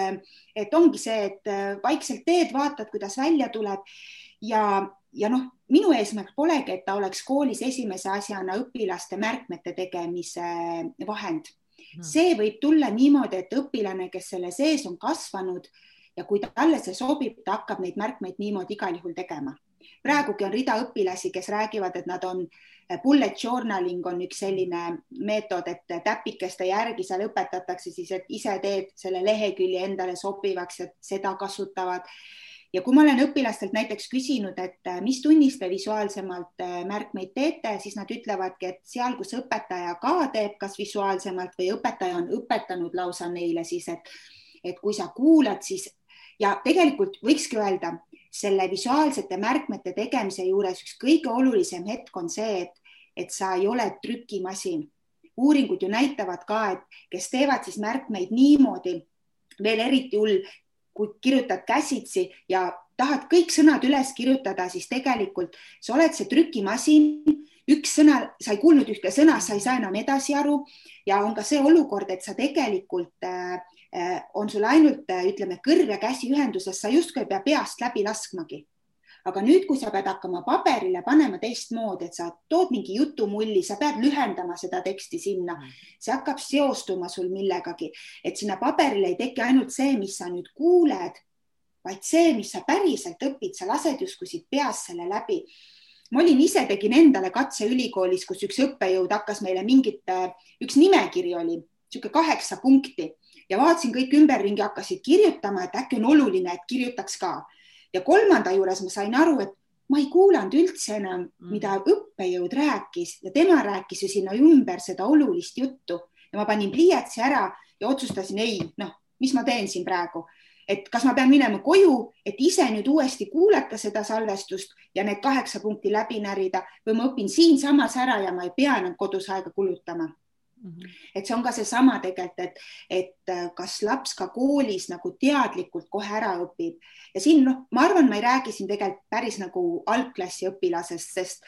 et ongi see, et vaikselt teed, vaatad, kuidas välja tuleb ja, ja noh, minu eesmärk polegi, et ta oleks koolis esimese asjana õpilaste märkmete tegemise vahend Hmm. see võib tulla niimoodi, et õpilane, kes selle sees on kasvanud ja kui talle see sobib, ta hakkab neid märkmeid niimoodi igal juhul tegema. praegugi on rida õpilasi, kes räägivad, et nad on, eh, bullet journaling on üks selline meetod, et täpikeste järgi seal õpetatakse siis, et ise teed selle lehekülje endale sobivaks, et seda kasutavad ja kui ma olen õpilastelt näiteks küsinud, et äh, mis tunnis te visuaalsemalt äh, märkmeid teete, siis nad ütlevadki, et seal, kus õpetaja ka teeb, kas visuaalsemalt või õpetaja on õpetanud lausa neile siis, et, et kui sa kuulad, siis ja tegelikult võikski öelda, selle visuaalsete märkmete tegemise juures üks kõige olulisem hetk on see, et, et sa ei ole trükimasin. uuringud ju näitavad ka, et kes teevad siis märkmeid niimoodi, veel eriti hull, kui kirjutad käsitsi ja tahad kõik sõnad üles kirjutada, siis tegelikult sa oled see trükimasin, üks sõna, sa ei kuulnud ühte sõna, sa ei saa enam edasi aru. Ja on ka see olukord, et sa tegelikult äh, äh on sul ainult äh, ütleme, kõrv ja käsi ühenduses, sa justkui ei pea peast läbi laskmagi aga nüüd, kui sa pead hakkama paberile panema teistmoodi, et sa tood mingi jutumulli, sa pead lühendama seda teksti sinna, mm. see hakkab seostuma sul millegagi, et sinna paberile ei teki ainult see, mis sa nüüd kuuled, vaid see, mis sa päriselt õpid, sa lased justkui siit peast selle läbi. Ma olin ise, tegin endale katse ülikoolis, kus üks õppejõud hakkas meile mingit, üks nimekiri oli, niisugune kaheksa punkti. Ja vaatasin, kõik ümberringi hakkasid kirjutama, et äkki on oluline, et kirjutaks ka ja kolmanda juures ma sain aru, et ma ei kuulanud üldse enam, mm. mida õppejõud rääkis. Ja tema rääkis ju sinna ümber seda olulist juttu. Ja ma panin pliiatsi ära ja otsustasin, ei, noh, mis ma teen siin praegu, et kas ma pean minema koju, et ise nüüd uuesti kuulata seda salvestust ja need kaheksa punkti läbi närida või ma õpin siinsamas ära ja ma ei pea enam kodus aega kulutama mm. -hmm. et see on ka seesama tegelikult, et, et äh, kas laps ka koolis nagu teadlikult kohe ära õpib ja siin noh, ma arvan, ma ei räägi siin tegelikult päris nagu algklassi õpilasest, sest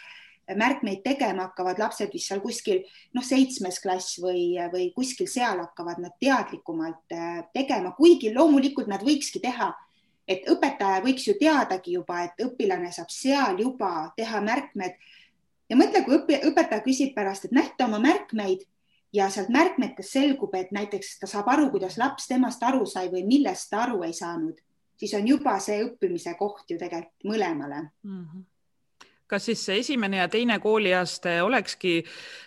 märkmeid tegema hakkavad lapsed vist seal kuskil noh, seitsmes klass või, või kuskil seal hakkavad nad teadlikumalt äh, tegema, kuigi loomulikult nad võikski teha, et õpetaja võiks ju teadagi juba, et õpilane saab seal juba teha märkmed ja mõtle, kui õpi, õpetaja küsib pärast, et näita oma märkmeid ja sealt märkmetest selgub, et näiteks ta saab aru, kuidas laps temast aru sai või millest ta aru ei saanud, siis on juba see õppimise koht ju tegelikult mõlemale mm. -hmm kas siis esimene ja teine kooliaste olekski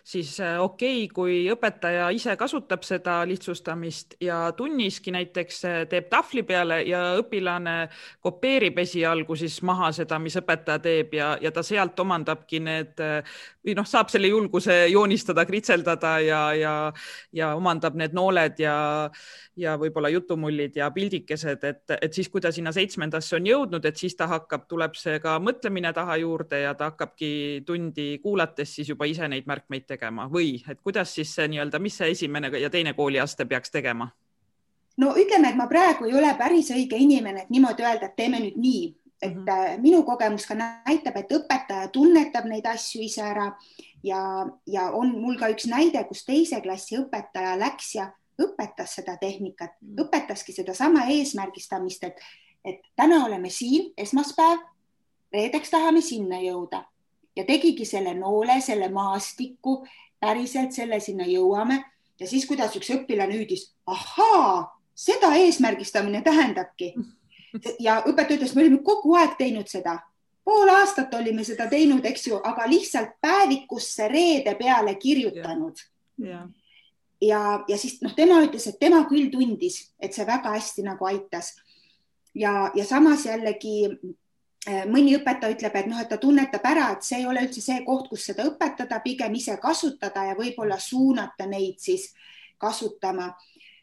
siis äh, okei okay,, kui õpetaja ise kasutab seda lihtsustamist ja tunniski näiteks äh, teeb tahvli peale ja õpilane kopeerib esialgu siis maha seda, mis õpetaja teeb ja, ja ta sealt omandabki need äh, või noh, saab selle julguse joonistada, kritseldada ja, ja, ja omandab need nooled ja, ja võib-olla jutumullid ja pildikesed, et, et siis, kui ta sinna seitsmendasse on jõudnud, et siis ta hakkab, tuleb see ka mõtlemine taha juurde ja ta hakkabki tundi kuulates siis juba ise neid märkmeid tegema või et kuidas siis see nii-öelda, mis see esimene ja teine kooliaste peaks tegema? no ütleme, et ma praegu ei ole päris õige inimene, et niimoodi öelda, et teeme nüüd nii, et mm -hmm. minu kogemus ka näitab, et õpetaja tunnetab neid asju ise ära ja, ja on mul ka üks näide, kus teise klassi õpetaja läks ja õpetas seda tehnikat, mhm. õpetaski sedasama eesmärgistamist, et, et täna oleme siin, esmaspäev, reedeks tahame sinna jõuda ja tegigi selle noole, selle maastiku, päriselt selle sinna jõuame ja siis, kuidas üks õpilane hüüdis, ahaa, seda eesmärgistamine tähendabki. ja õpetaja ütles, me olime kogu aeg teinud seda, pool aastat olime seda teinud, eks ju, aga lihtsalt päevikusse reede peale kirjutanud. ja, ja, ja siis noh, tema ütles, et tema küll tundis, et see väga hästi nagu aitas. ja, ja samas jällegi mõni õpetaja ütleb, et noh, et ta tunnetab ära, et see ei ole üldse see koht, kus seda õpetada, pigem ise kasutada ja võib-olla suunata neid siis kasutama.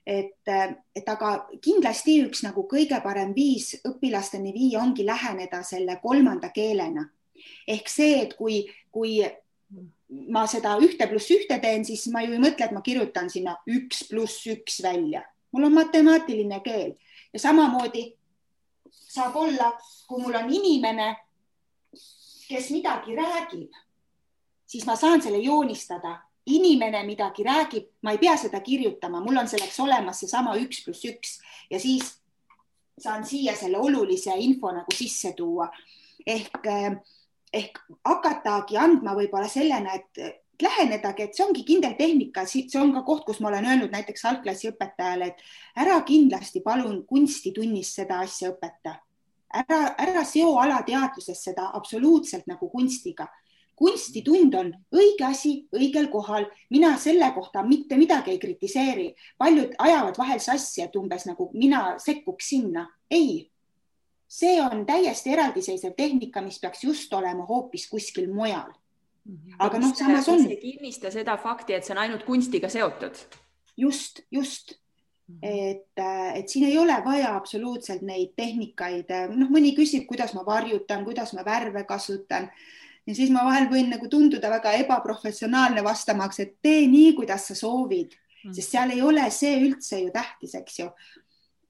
et, äh, et aga kindlasti üks nagu kõige parem viis õpilasteni viia ongi läheneda selle kolmanda keelena. Ehk see, et kui, kui ma seda ühte pluss ühte teen, siis ma ju ei mõtle, et ma kirjutan sinna üks pluss üks välja, mul on matemaatiline keel. Ja samamoodi saab olla, kui mul on inimene, kes midagi räägib, siis ma saan selle joonistada. inimene midagi räägib, ma ei pea seda kirjutama, mul on selleks olemas seesama üks pluss üks ja siis saan siia selle olulise info nagu sisse tuua ehk, ehk hakatagi andma võib-olla sellena, et lähenedagi, et see ongi kindel tehnika, see on ka koht, kus ma olen öelnud näiteks algklassi õpetajale, et ära kindlasti palun kunstitunnis seda asja õpeta. ära, ära seo alateadvuses seda absoluutselt nagu kunstiga. kunstitund on õige asi õigel kohal, mina selle kohta mitte midagi ei kritiseeri, paljud ajavad vahel sassi, et umbes nagu mina sekkuks sinna. ei, see on täiesti eraldiseisev tehnika, mis peaks just olema hoopis kuskil mujal. Aga noh, samas on. ei kinnista seda fakti, et see on ainult kunstiga seotud. just, just mhm. et, et siin ei ole vaja absoluutselt neid tehnikaid, noh, mõni küsib, kuidas ma varjutan, kuidas ma värve kasutan ja siis ma vahel võin nagu tunduda väga ebaprofessionaalne vastamaks, et tee nii, kuidas sa soovid, mhm. sest seal ei ole see üldse ju tähtis, eks ju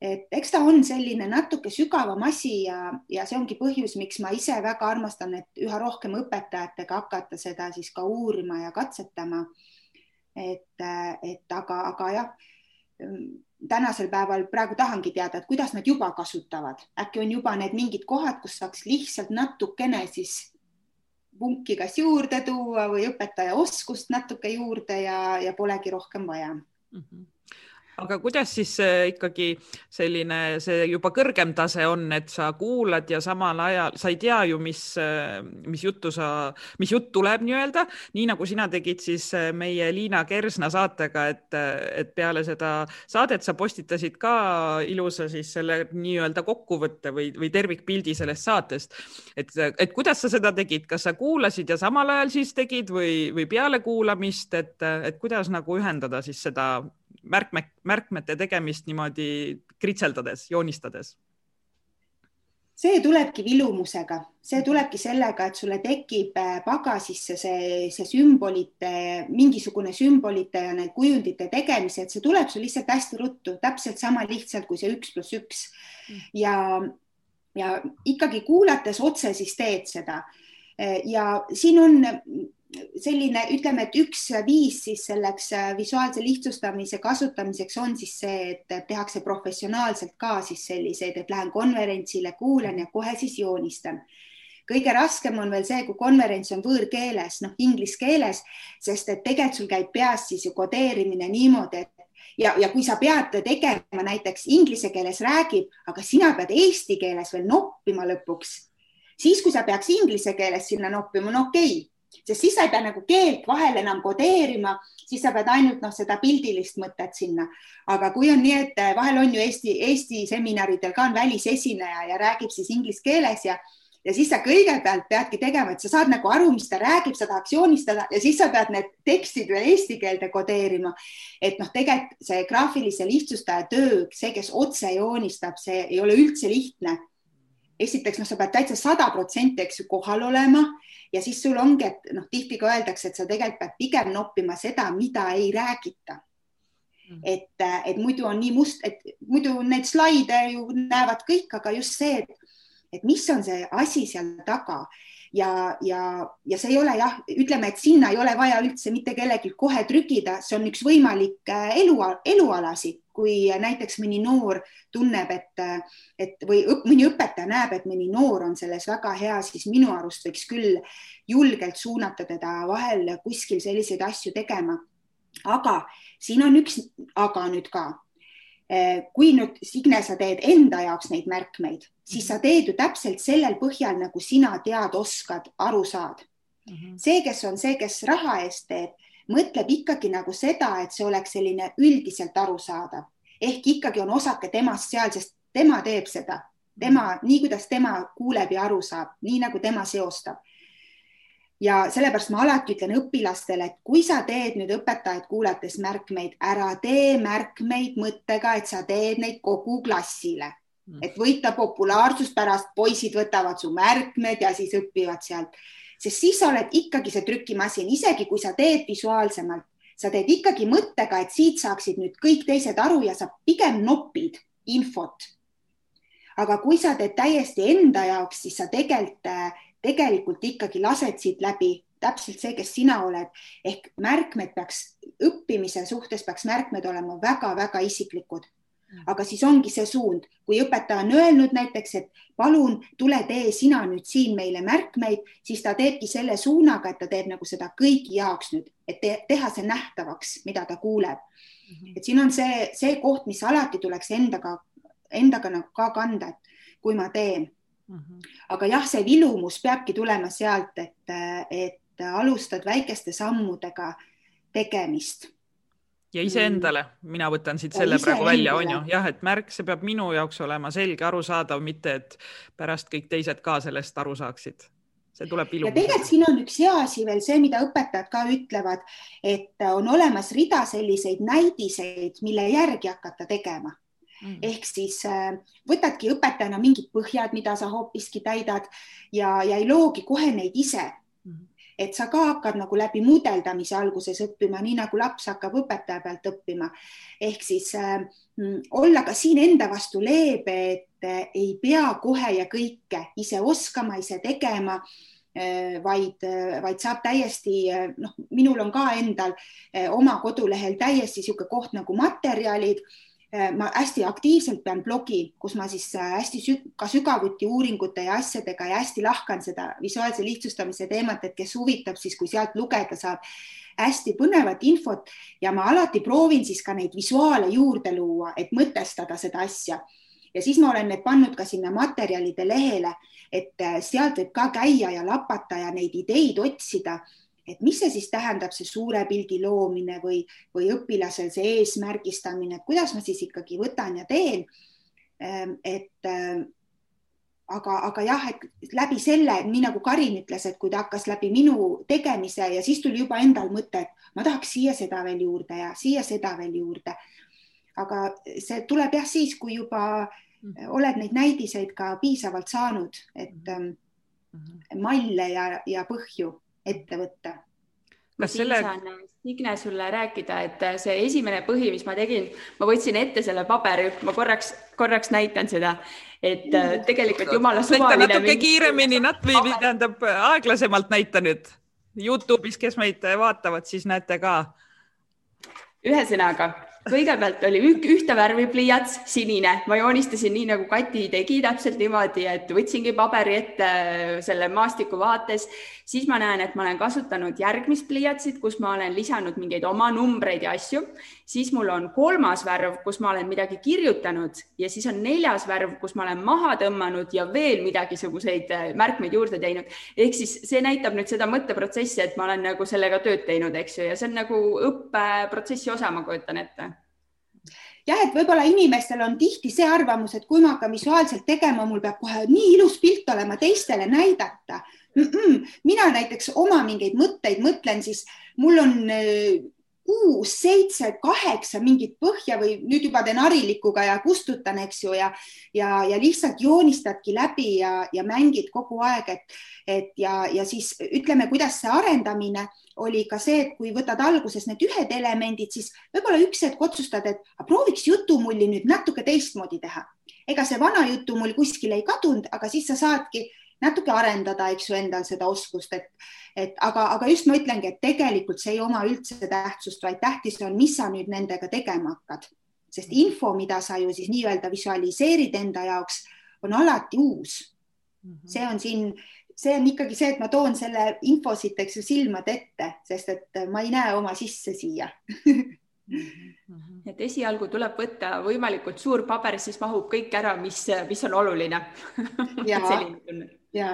et eks ta on selline natuke sügavam asi ja, ja see ongi põhjus, miks ma ise väga armastan, et üha rohkem õpetajatega hakata seda siis ka uurima ja katsetama. et, et aga, aga jah, tänasel päeval praegu tahangi teada, et kuidas nad juba kasutavad, äkki on juba need mingid kohad, kus saaks lihtsalt natukene siis punki kas juurde tuua või õpetaja oskust natuke juurde ja, ja polegi rohkem vaja mm. -hmm aga kuidas siis ikkagi selline, see juba kõrgem tase on, et sa kuulad ja samal ajal sa ei tea ju, mis, mis juttu sa, mis jutt tuleb nii-öelda, nii nagu sina tegid siis meie Liina Kersna saatega, et, et peale seda saadet sa postitasid ka ilusa siis selle nii-öelda kokkuvõtte või, või tervikpildi sellest saatest. et, et kuidas sa seda tegid, kas sa kuulasid ja samal ajal siis tegid või, või peale kuulamist, et, et kuidas nagu ühendada siis seda märkme, märkmete tegemist niimoodi kritseldades, joonistades? see tulebki vilumusega, see tulebki sellega, et sulle tekib äh, pagasisse see, see sümbolite, mingisugune sümbolite ja need kujundite tegemise, et see tuleb sul lihtsalt hästi ruttu, täpselt sama lihtsalt kui see üks pluss üks ja, ja ikkagi kuulates otse, siis teed seda. ja siin on selline, ütleme, et üks viis siis selleks äh, visuaalse lihtsustamise kasutamiseks on siis see, et tehakse professionaalselt ka siis selliseid, et lähen konverentsile, kuulan ja kohe siis joonistan. kõige raskem on veel see, kui konverents on võõrkeeles, noh, inglise keeles, sest et tegelikult sul käib peas siis ju kodeerimine niimoodi, et ja, ja kui sa pead tegema näiteks inglise keeles räägib, aga sina pead eesti keeles veel noppima lõpuks, siis kui sa peaks inglise keeles sinna noppima, no okei okay sest siis sa ei pea nagu keelt vahel enam kodeerima, siis sa pead ainult noh, seda pildilist mõtet sinna. aga kui on nii, et eh, vahel on ju Eesti, Eesti seminaridel ka on välisesineja ja räägib siis inglise keeles ja ja siis sa kõigepealt peadki tegema, et sa saad nagu aru, mis ta räägib, sa tahaks joonistada ja siis sa pead need tekstid veel eesti keelde kodeerima. et noh, tegelikult see graafilise lihtsustaja töö, see, kes otse joonistab, see ei ole üldse lihtne. Esiteks noh, sa pead täitsa sada protsenti, eks ju, kohal olema ja siis sul ongi, et noh, tihti ka öeldakse, et sa tegelikult pead pigem noppima seda, mida ei räägita mm. et, et muidu on nii must, et muidu need slaide ju näevad kõik, aga just see, et, et mis on see asi seal taga ja, ja, ja see ei ole jah, ütleme, et sinna ei ole vaja üldse mitte kellelgi kohe trükida, see on üks võimalik äh, elu, elualasi, kui näiteks mõni noor tunneb, et, et või õp, mõni õpetaja näeb, et mõni noor on selles väga hea, siis minu arust võiks küll julgelt suunata teda vahel kuskil selliseid asju tegema. aga siin on üks aga nüüd ka kui nüüd Signe, sa teed enda jaoks neid märkmeid, siis sa teed ju täpselt sellel põhjal, nagu sina tead, oskad, aru saad mm. -hmm. see, kes on see, kes raha eest teeb, mõtleb ikkagi nagu seda, et see oleks selline üldiselt arusaadav ehk ikkagi on osake temast seal, sest tema teeb seda, tema, nii kuidas tema kuuleb ja aru saab, nii nagu tema seostab ja sellepärast ma alati ütlen õpilastele, et kui sa teed nüüd õpetajaid kuulates märkmeid, ära tee märkmeid mõttega, et sa teed neid kogu klassile, mm. et võita populaarsust, pärast poisid võtavad su märkmed ja siis õpivad sealt, sest siis sa oled ikkagi see trükimasin, isegi kui sa teed visuaalsemalt, sa teed ikkagi mõttega, et siit saaksid nüüd kõik teised aru ja sa pigem nopid infot. aga kui sa teed täiesti enda jaoks, siis sa tegelikult tegelikult ikkagi lased siit läbi täpselt see, kes sina oled ehk märkmed peaks õppimise suhtes peaks märkmed olema väga-väga isiklikud. aga siis ongi see suund, kui õpetaja on öelnud näiteks, et palun tule tee sina nüüd siin meile märkmeid, siis ta teebki selle suunaga, et ta teeb nagu seda kõigi jaoks nüüd, et te, teha see nähtavaks, mida ta kuuleb. Mhm. et siin on see, see koht, mis alati tuleks endaga, endaga nagu ka kanda, et kui ma teen. Aga jah, see vilumus peabki tulema sealt, et, et alustad väikeste sammudega tegemist. Ja iseendale, mina võtan siit selle ja praegu välja, on ju, jah, et märk, see peab minu jaoks olema selge, arusaadav, mitte et pärast kõik teised ka sellest aru saaksid. see tuleb ilu. ja tegelikult siin on üks hea asi veel see, mida õpetajad ka ütlevad, et on olemas rida selliseid näidiseid, mille järgi hakata tegema mm.. ehk siis äh, võtadki õpetajana mingid põhjad, mida sa hoopiski täidad ja, ja ei loogi kohe neid ise mm. et sa ka hakkad nagu läbi mudeldamise alguses õppima, nii nagu laps hakkab õpetaja pealt õppima. ehk siis äh, olla ka siin enda vastu leebe, et äh, ei pea kohe ja kõike ise oskama, ise tegema äh, vaid, äh, vaid saab täiesti, noh, minul on ka endal oma kodulehel täiesti niisugune koht nagu materjalid Äh, ma hästi aktiivselt pean blogi, kus ma siis äh, hästi sü ka sügavuti uuringute ja asjadega ja hästi lahkan seda visuaalse lihtsustamise teemat, et kes huvitab, siis kui sealt lugeda saab hästi põnevat infot ja ma alati proovin siis ka neid visuaale juurde luua, et mõtestada seda asja. ja siis ma olen need pannud ka sinna materjalide lehele, et äh, sealt võib ka käia ja lapata ja neid ideid otsida et mis see siis tähendab, see suure pildi loomine või, või õpilasel see eesmärgistamine, et kuidas ma siis ikkagi võtan ja teen. Ehm, et, ehm, aga, aga jah, et läbi selle, nii nagu Karin ütles, et kui ta hakkas läbi minu tegemise ja siis tuli juba endal mõte, et ma tahaks siia seda veel juurde ja siia seda veel juurde. aga see tuleb jah siis, kui juba mm. oled neid näidiseid ka piisavalt saanud, et mm -hmm. malle ja, ja põhju ette võtta kas selle? Signe sulle rääkida, et see esimene põhi, mis ma tegin, ma võtsin ette selle paberi, ma korraks, korraks näitan seda, et äh, tegelikult jumala suvaline. natuke kiiremini, või tähendab aeglasemalt näita nüüd. Youtube'is, kes meid vaatavad, siis näete ka. ühesõnaga kõigepealt oli ühte värvi pliiats, sinine, ma joonistasin nii nagu Kati tegi, täpselt niimoodi, et võtsingi paberi ette selle maastiku vaates, siis ma näen, et ma olen kasutanud järgmist pliiatsit, kus ma olen lisanud mingeid oma numbreid ja asju, siis mul on kolmas värv, kus ma olen midagi kirjutanud ja siis on neljas värv, kus ma olen maha tõmmanud ja veel midagisuguseid märkmeid juurde teinud. ehk siis see näitab nüüd seda mõtteprotsessi, et ma olen nagu sellega tööd teinud, eks ju, ja see on nagu õppeprotsessi osa, ma kujutan ette jah, et võib-olla inimestel on tihti see arvamus, et kui ma hakkan visuaalselt tegema, mul peab kohe nii ilus pilt olema teistele näidata mm. -mm. mina näiteks oma mingeid mõtteid mõtlen, siis mul on äh, kuus, seitse, kaheksa mingit põhja või nüüd juba teen harilikuga ja kustutan, eks ju, ja, ja, ja lihtsalt joonistadki läbi ja, ja mängid kogu aeg, et, et ja, ja siis ütleme, kuidas see arendamine oli ka see, et kui võtad alguses need ühed elemendid, siis võib-olla üks hetk otsustad, et prooviks jutumulli nüüd natuke teistmoodi teha. ega see vana jutumull kuskile ei kadunud, aga siis sa saadki natuke arendada, eks ju, endal seda oskust, et, et aga, aga just ma ütlengi, et tegelikult see ei oma üldse tähtsust, vaid tähtis on, mis sa nüüd nendega tegema hakkad, sest info, mida sa ju siis nii-öelda visualiseerid enda jaoks, on alati uus. Mhm. see on siin see on ikkagi see, et ma toon selle info siit, eks ju, silmade ette, sest et ma ei näe oma sisse siia. Et esialgu tuleb võtta võimalikult suur paber, siis mahub kõik ära, mis, mis on oluline. Ja, *laughs* ja,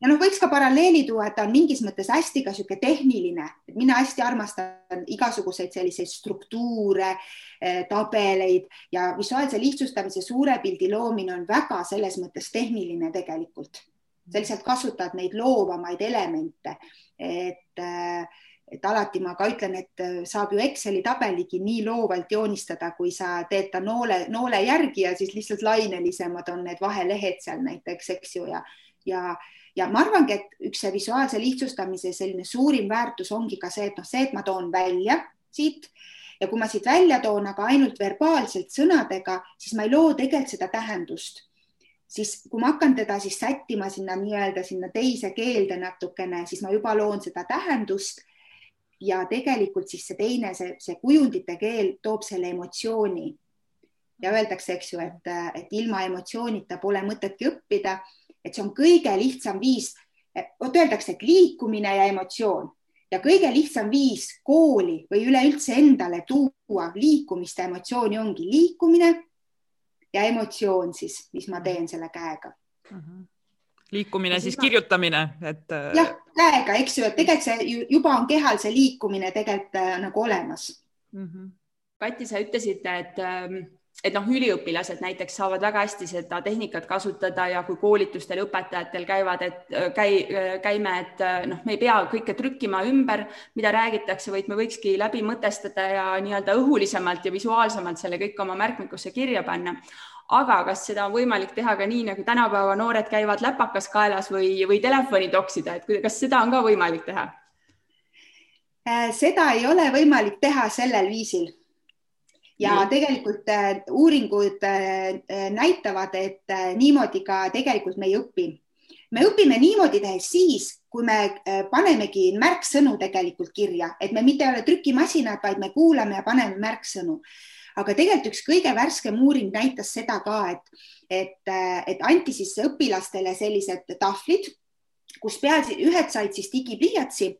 ja noh, võiks ka paralleeli tuua, et ta on mingis mõttes hästi ka niisugune tehniline, et mina hästi armastan igasuguseid selliseid struktuure, eh, tabeleid ja visuaalse lihtsustamise suure pildi loomine on väga selles mõttes tehniline tegelikult. Sa lihtsalt kasutad neid loovamaid elemente, et, et alati ma ka ütlen, et saab ju Exceli tabeligi nii loovalt joonistada, kui sa teed ta noole, noole järgi ja siis lihtsalt lainelisemad on need vahelehed seal näiteks, eks ju, ja, ja, ja ma arvangi, et üks see visuaalse lihtsustamise selline suurim väärtus ongi ka see, et noh, see, et ma toon välja siit ja kui ma siit välja toon, aga ainult verbaalselt sõnadega, siis ma ei loo tegelikult seda tähendust siis kui ma hakkan teda siis sättima sinna nii-öelda sinna teise keelde natukene, siis ma juba loon seda tähendust. ja tegelikult siis see teine, see, see kujundite keel toob selle emotsiooni. ja öeldakse, eks ju, et, et ilma emotsioonita pole mõtetki õppida, et see on kõige lihtsam viis. vot öeldakse, et liikumine ja emotsioon ja kõige lihtsam viis kooli või üleüldse endale tuua liikumist ja emotsiooni ongi liikumine ja emotsioon siis, mis ma teen selle käega mm. -hmm liikumine ja siis ma... kirjutamine, et. Äh, jah, käega, eks ju, et tegelikult see juba on kehal see liikumine tegelikult äh, nagu olemas mm. -hmm. Kati, sa ütlesid, et ähm, et noh, üliõpilased näiteks saavad väga hästi seda tehnikat kasutada ja kui koolitustel õpetajatel käivad, et äh, käi, käime, et noh, me ei pea kõike trükkima ümber, mida räägitakse, vaid me võikski läbi mõtestada ja nii-öelda õhulisemalt ja visuaalsemalt selle kõik oma märkmikusse kirja panna. aga kas seda on võimalik teha ka nii, nagu tänapäeva noored käivad läpakas kaelas või, või telefoni toksida, et kas seda on ka võimalik teha? Äh, seda ei ole võimalik teha sellel viisil ja tegelikult äh, uuringud äh, näitavad, et äh, niimoodi ka tegelikult me ei õpi. me õpime niimoodi tehes siis, kui me panemegi märksõnu tegelikult kirja, et me mitte ei ole trükimasinad, vaid me kuulame ja paneme märksõnu. aga tegelikult üks kõige värskem uuring näitas seda ka, et, et, et anti siis õpilastele sellised tahvlid, kus peal ühed said siis digipliiatsi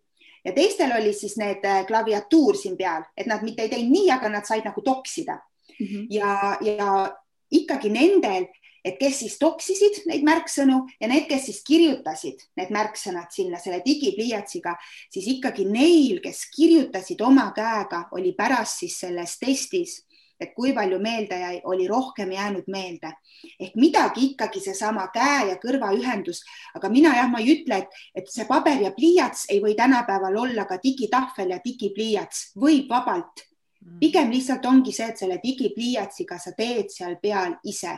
ja teistel oli siis need äh, klaviatuur siin peal, et nad mitte ei teinud nii, aga nad said nagu toksida mm. -hmm. ja, ja ikkagi nendel, et kes siis toksisid neid märksõnu ja need, kes siis kirjutasid need märksõnad sinna selle digipliiatsiga, siis ikkagi neil, kes kirjutasid oma käega, oli pärast siis selles testis et kui palju meelde jäi, oli rohkem jäänud meelde ehk midagi ikkagi seesama käe ja kõrva ühendus, aga mina jah, ma ei ütle, et, et see paber ja pliiats ei või tänapäeval olla ka digitahvel ja digipliiats, võib vabalt. Mm. pigem lihtsalt ongi see, et selle digipliiatsiga sa teed seal peal ise.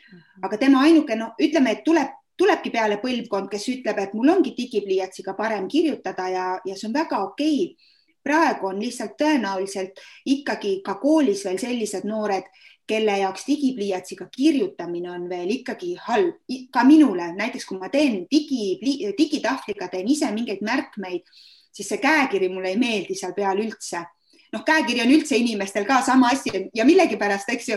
Mhm. aga tema ainuke, no ütleme, et tuleb tulebki peale põlvkond, kes ütleb, et mul ongi digipliiatsiga parem kirjutada ja, ja see on väga okei okay praegu on lihtsalt tõenäoliselt ikkagi ka koolis veel sellised noored, kelle jaoks digipliiatsiga kirjutamine on veel ikkagi halb, ka minule, näiteks kui ma teen digi, digitahvliga teen ise mingeid märkmeid, siis see käekiri mulle ei meeldi seal peal üldse. noh, käekiri on üldse inimestel ka sama asi ja millegipärast, eks ju,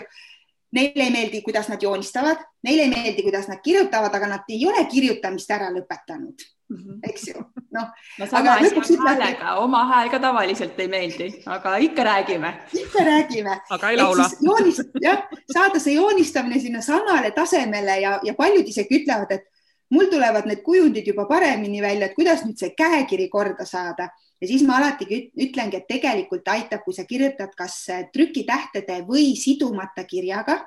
neile ei meeldi, kuidas nad joonistavad, neile ei meeldi, kuidas nad kirjutavad, aga nad ei ole kirjutamist ära lõpetanud. Eks ju, noh. *laughs* no sama asi on häälega, oma hääl ka tavaliselt ei meeldi, aga ikka räägime. ikka räägime. aga ei laula. joonist, jah, saada see joonistamine sinna samale tasemele ja, ja paljud isegi ütlevad, et mul tulevad need kujundid juba paremini välja, et kuidas nüüd see käekiri korda saada ja siis ma alati ütlengi, et tegelikult aitab, kui sa kirjutad kas trükitähtede või sidumata kirjaga,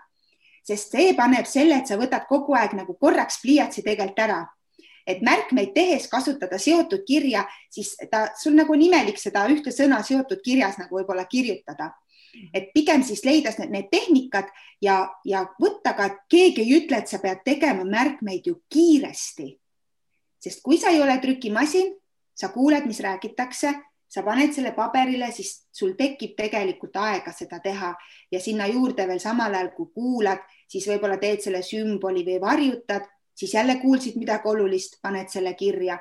sest see paneb selle, et sa võtad kogu aeg nagu korraks pliiatsi tegelikult ära et märkmeid tehes kasutada seotud kirja, siis ta, sul nagu on imelik seda ühte sõna seotud kirjas nagu võib-olla kirjutada. et pigem siis leida need, need tehnikad ja, ja võtta ka, et keegi ei ütle, et sa pead tegema märkmeid ju kiiresti. sest kui sa ei ole trükimasin, sa kuuled, mis räägitakse, sa paned selle paberile, siis sul tekib tegelikult aega seda teha ja sinna juurde veel samal ajal, kui kuulad, siis võib-olla teed selle sümboli või varjutad siis jälle kuulsid midagi olulist, paned selle kirja,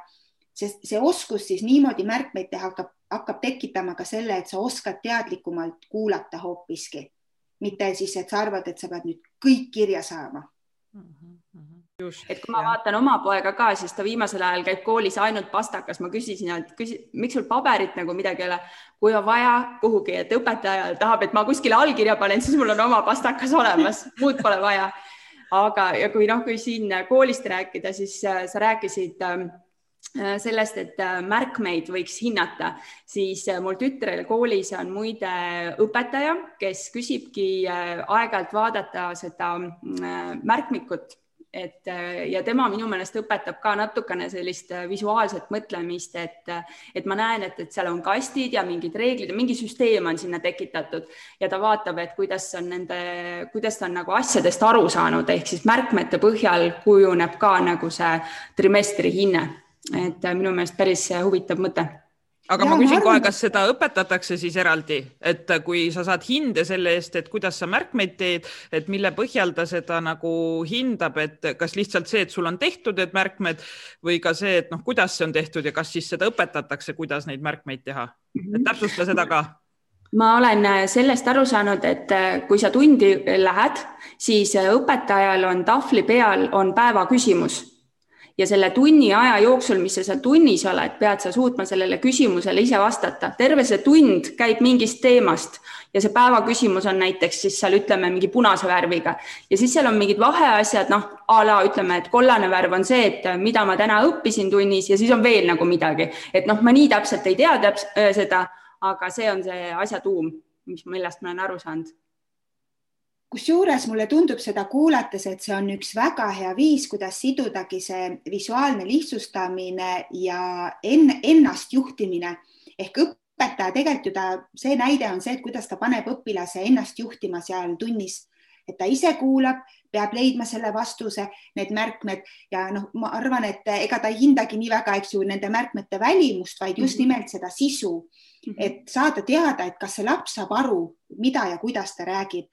sest see oskus siis niimoodi märkmeid teha hakkab, hakkab tekitama ka selle, et sa oskad teadlikumalt kuulata hoopiski, mitte siis, et sa arvad, et sa pead nüüd kõik kirja saama mm. -hmm. Just, et kui ma jah. vaatan oma poega ka, siis ta viimasel ajal käib koolis ainult pastakas, ma küsisin, et küsi, miks sul paberit nagu midagi ei ole, kui on vaja kuhugi, et õpetaja tahab, et ma kuskile allkirja panen, siis mul on oma pastakas olemas, muud pole vaja aga, ja kui noh, kui siin koolist rääkida, siis äh, sa rääkisid ähm, äh, sellest, et äh, märkmeid võiks hinnata, siis mul tütrel koolis on muide õpetaja, kes küsibki aeg-ajalt vaadata seda märkmikut et äh, ja tema minu meelest õpetab ka natukene sellist äh, visuaalset mõtlemist, et, äh, et ma näen, et, et seal on kastid ja mingid reeglid ja mingi süsteem on sinna tekitatud. Ja ta vaatab, et kuidas on nende, kuidas ta on nagu asjadest aru saanud, ehk siis märkmete põhjal kujuneb ka nagu see trimestri hinne. et minu meelest päris huvitav mõte aga ja, ma küsin ma kohe, kas seda õpetatakse siis eraldi, et kui sa saad hinde selle eest, et kuidas sa märkmeid teed, et mille põhjal ta seda nagu hindab, et kas lihtsalt see, et sul on tehtud need märkmed või ka see, et noh, kuidas see on tehtud ja kas siis seda õpetatakse, kuidas neid märkmeid teha, et mhm. täpsusta seda ka. Ma olen sellest aru saanud, et kui sa tundi lähed, siis õpetajal on tahvli peal on päeva küsimus ja selle tunni aja jooksul, mis sa seal tunnis oled, pead sa suutma sellele küsimusele ise vastata. terve see tund käib mingist teemast ja see päevaküsimus on näiteks siis seal ütleme mingi punase värviga. Ja siis seal on mingid vaheasjad, noh a la ütleme, et kollane värv on see, et mida ma täna õppisin tunnis ja siis on veel nagu midagi, et noh, ma nii täpselt ei tea täps, seda, aga see on see asja tuum, mis, millest ma olen aru saanud kusjuures mulle tundub seda kuulates, et see on üks väga hea viis, kuidas sidudagi see visuaalne lihtsustamine ja en, ennast juhtimine. Ehk õpetaja tegelikult ju ta, see näide on see, et kuidas ta paneb õpilase ennast juhtima seal tunnis, et ta ise kuulab, peab leidma selle vastuse, need märkmed. Ja noh, ma arvan, et ega ta ei hindagi nii väga, eks ju, nende märkmete välimust, vaid just -hmm. nimelt seda sisu, mhm. et saada teada, et kas see laps saab aru, mida ja kuidas ta räägib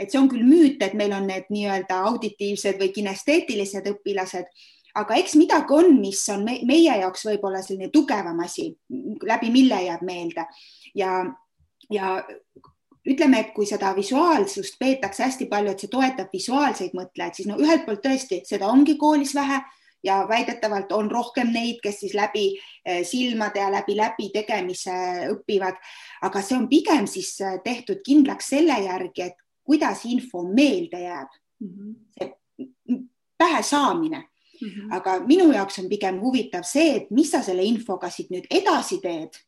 et see on küll müüt, et meil on need nii-öelda auditiivsed või kinesteetilised õpilased, aga eks midagi on, mis on me, meie jaoks võib-olla selline tugevam asi, läbi mille jääb meelde. Ja, ja ütleme, et kui seda visuaalsust peetakse hästi palju, et see toetab visuaalseid mõtlejaid, siis no ühelt poolt tõesti, seda ongi koolis vähe ja väidetavalt on rohkem neid, kes siis läbi eh, silmade ja läbi läbi tegemise õpivad, aga see on pigem siis eh, tehtud kindlaks selle järgi, et kuidas info meelde jääb mm. -hmm. see pähe saamine mm. -hmm. aga minu jaoks on pigem huvitav see, et mis sa selle infoga siit nüüd edasi teed.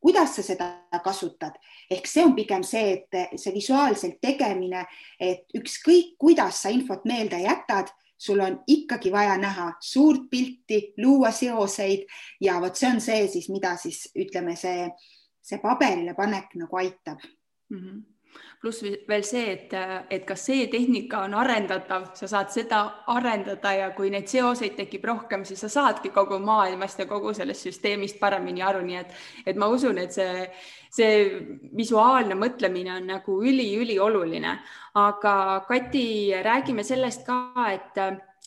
kuidas sa seda kasutad, ehk see on pigem see, et see visuaalselt tegemine, et ükskõik, kuidas sa infot meelde jätad, sul on ikkagi vaja näha suurt pilti, luua seoseid ja vot see on see siis, mida siis ütleme, see, see paberile panek nagu aitab mm. -hmm pluss veel see, et, et kas see tehnika on arendatav, sa saad seda arendada ja kui neid seoseid tekib rohkem, siis sa saadki kogu maailmast ja kogu sellest süsteemist paremini aru, nii et, et ma usun, et see, see visuaalne mõtlemine on nagu üliülioluline. aga Kati, räägime sellest ka, et,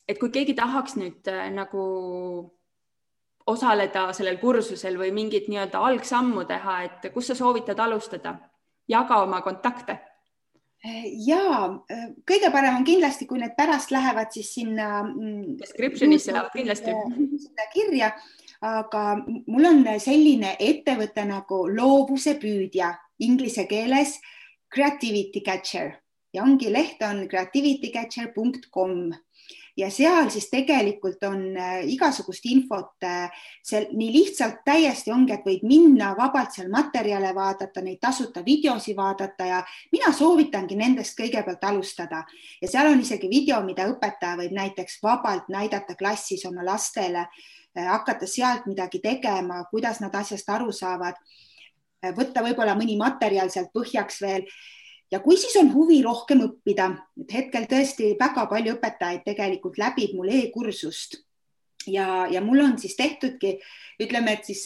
et kui keegi tahaks nüüd äh, nagu osaleda sellel kursusel või mingit nii-öelda algsammu teha, et kus sa soovitad alustada? Jaga oma kontakte. ja kõige parem on kindlasti, kui need pärast lähevad siis sinna. Mm, Description'isse lähevad kindlasti. kirja, aga mul on selline ettevõte nagu loovuse püüdja inglise keeles creativity catcher ja ongi leht on creativitycatcher.com ja seal siis tegelikult on äh, igasugust infot äh, seal nii lihtsalt täiesti ongi, et võid minna vabalt seal materjale vaadata, neid tasuta videosi vaadata ja mina soovitangi nendest kõigepealt alustada. Ja seal on isegi video, mida õpetaja võib näiteks vabalt näidata klassis oma lastele, äh, hakata sealt midagi tegema, kuidas nad asjast aru saavad. Võtta võib-olla mõni materjal sealt põhjaks veel ja kui siis on huvi rohkem õppida, et hetkel tõesti väga palju õpetajaid tegelikult läbib mul e-kursust. Ja, ja mul on siis tehtudki, ütleme, et siis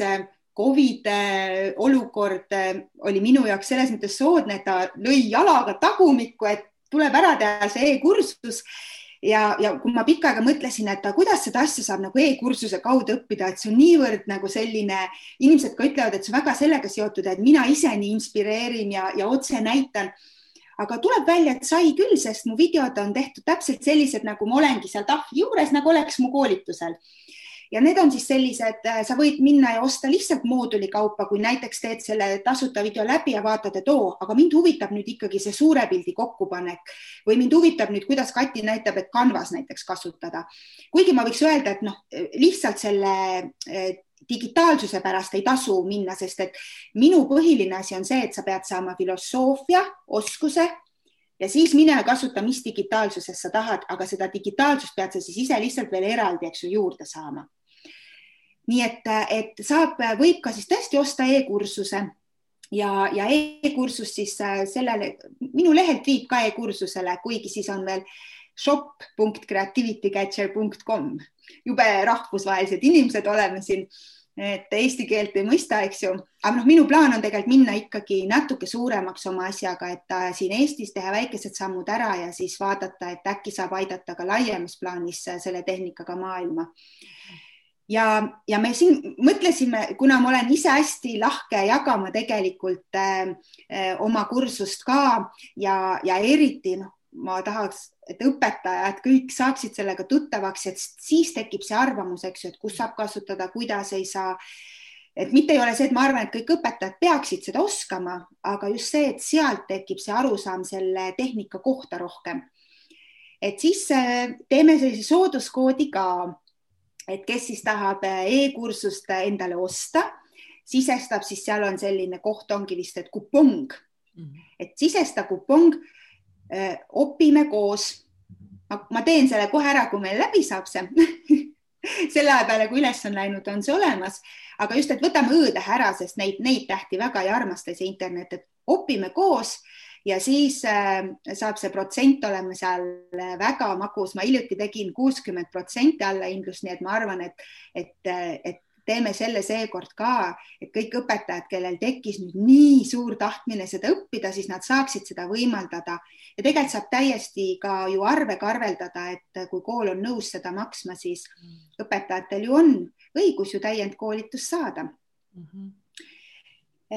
Covid äh, olukord äh, oli minu jaoks selles mõttes soodne, et ta lõi jalaga tagumikku, et tuleb ära teha see e-kursus ja, ja kui ma pikka aega mõtlesin, et kuidas seda asja saab nagu e-kursuse kaudu õppida, et see on niivõrd nagu selline, inimesed ka ütlevad, et see on väga sellega seotud, et mina ise nii inspireerin ja, ja otse näitan. Aga tuleb välja, et sai küll, sest mu videod on tehtud täpselt sellised, nagu ma olengi seal tahvli juures, nagu oleks mu koolitusel ja need on siis sellised, äh, sa võid minna ja osta lihtsalt mooduli kaupa, kui näiteks teed selle tasuta video läbi ja vaatad, et oo, aga mind huvitab nüüd ikkagi see suure pildi kokkupanek või mind huvitab nüüd, kuidas Kati näitab, et Canvas näiteks kasutada. kuigi ma võiks öelda, et noh, lihtsalt selle äh, digitaalsuse pärast ei tasu minna, sest et minu põhiline asi on see, et sa pead saama filosoofia, oskuse ja siis mine kasuta, mis digitaalsusest sa tahad, aga seda digitaalsust pead sa siis ise lihtsalt veel eraldi, eks ju, juurde saama. nii et, et saab, võib ka siis tõesti osta e-kursuse ja, ja e-kursus siis äh, sellele, minu lehelt viib ka e-kursusele, kuigi siis on veel shop.creativitycatcher.com, jube rahvusvahelised inimesed oleme siin et eesti keelt ei mõista, eks ju, aga noh, minu plaan on tegelikult minna ikkagi natuke suuremaks oma asjaga, et siin Eestis teha väikesed sammud ära ja siis vaadata, et äkki saab aidata ka laiemas plaanis selle tehnikaga maailma. ja, ja me siin mõtlesime, kuna ma olen ise hästi lahke jagama tegelikult äh, oma kursust ka ja, ja eriti noh, ma tahaks, et õpetajad kõik saaksid sellega tuttavaks, et siis tekib see arvamus, eks ju, et kus saab kasutada, kuidas ei saa. et mitte ei ole see, et ma arvan, et kõik õpetajad peaksid seda oskama, aga just see, et sealt tekib see arusaam selle tehnika kohta rohkem. et siis äh, teeme sellise sooduskoodi ka, et kes siis tahab äh, e-kursust endale osta, sisestab, siis seal on selline koht ongi vist, et kupong mm, -hmm. et sisesta kupong Äh, õpime koos. ma teen selle kohe ära, kui meil läbi saab see *laughs* selle aja peale, kui üles on läinud, on see olemas, aga just, et võtame õ-tähe ära, sest neid, neid tähti väga ei armasta see internet, et õpime koos ja siis äh, saab see protsent olema seal äh, väga magus. ma hiljuti tegin kuuskümmend protsenti allahindlust, nii et ma arvan, et, et, et teeme selle seekord ka, et kõik õpetajad, kellel tekkis nüüd nii suur tahtmine seda õppida, siis nad saaksid seda võimaldada. Ja tegelikult saab täiesti ka ju arvega arveldada, et kui kool on nõus seda maksma, siis õpetajatel ju on õigus ju täiendkoolitust saada. Mm. -hmm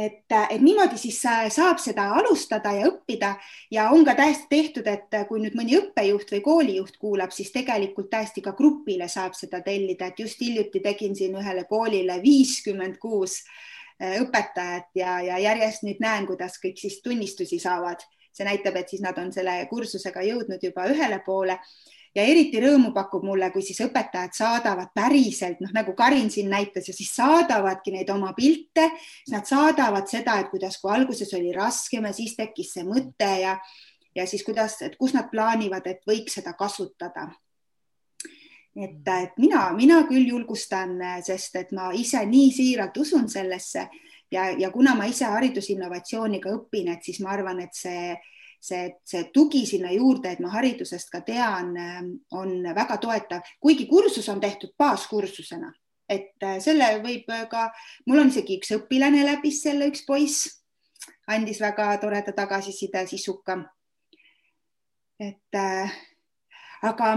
et, et niimoodi siis saab seda alustada ja õppida. Ja on ka täiesti tehtud, et kui nüüd mõni õppejuht või koolijuht kuulab, siis tegelikult täiesti ka grupile saab seda tellida, et just hiljuti tegin siin ühele koolile viiskümmend kuus äh, õpetajat ja, ja järjest nüüd näen, kuidas kõik siis tunnistusi saavad. see näitab, et siis nad on selle kursusega jõudnud juba ühele poole ja eriti rõõmu pakub mulle, kui siis õpetajad saadavad päriselt, noh nagu Karin siin näitas ja siis saadavadki neid oma pilte, siis nad saadavad seda, et kuidas, kui alguses oli raskem ja siis tekkis see mõte ja ja siis kuidas, et kus nad plaanivad, et võiks seda kasutada. Et, et mina, mina küll julgustan, sest et ma ise nii siiralt usun sellesse ja, ja kuna ma ise haridusinnovatsiooniga õpin, et siis ma arvan, et see, see, see tugi sinna juurde, et ma haridusest ka tean, on väga toetav, kuigi kursus on tehtud baaskursusena, et äh, selle võib ka, mul on isegi üks õpilane läbis selle, üks poiss andis väga toreda tagasiside, sisuka. et äh, aga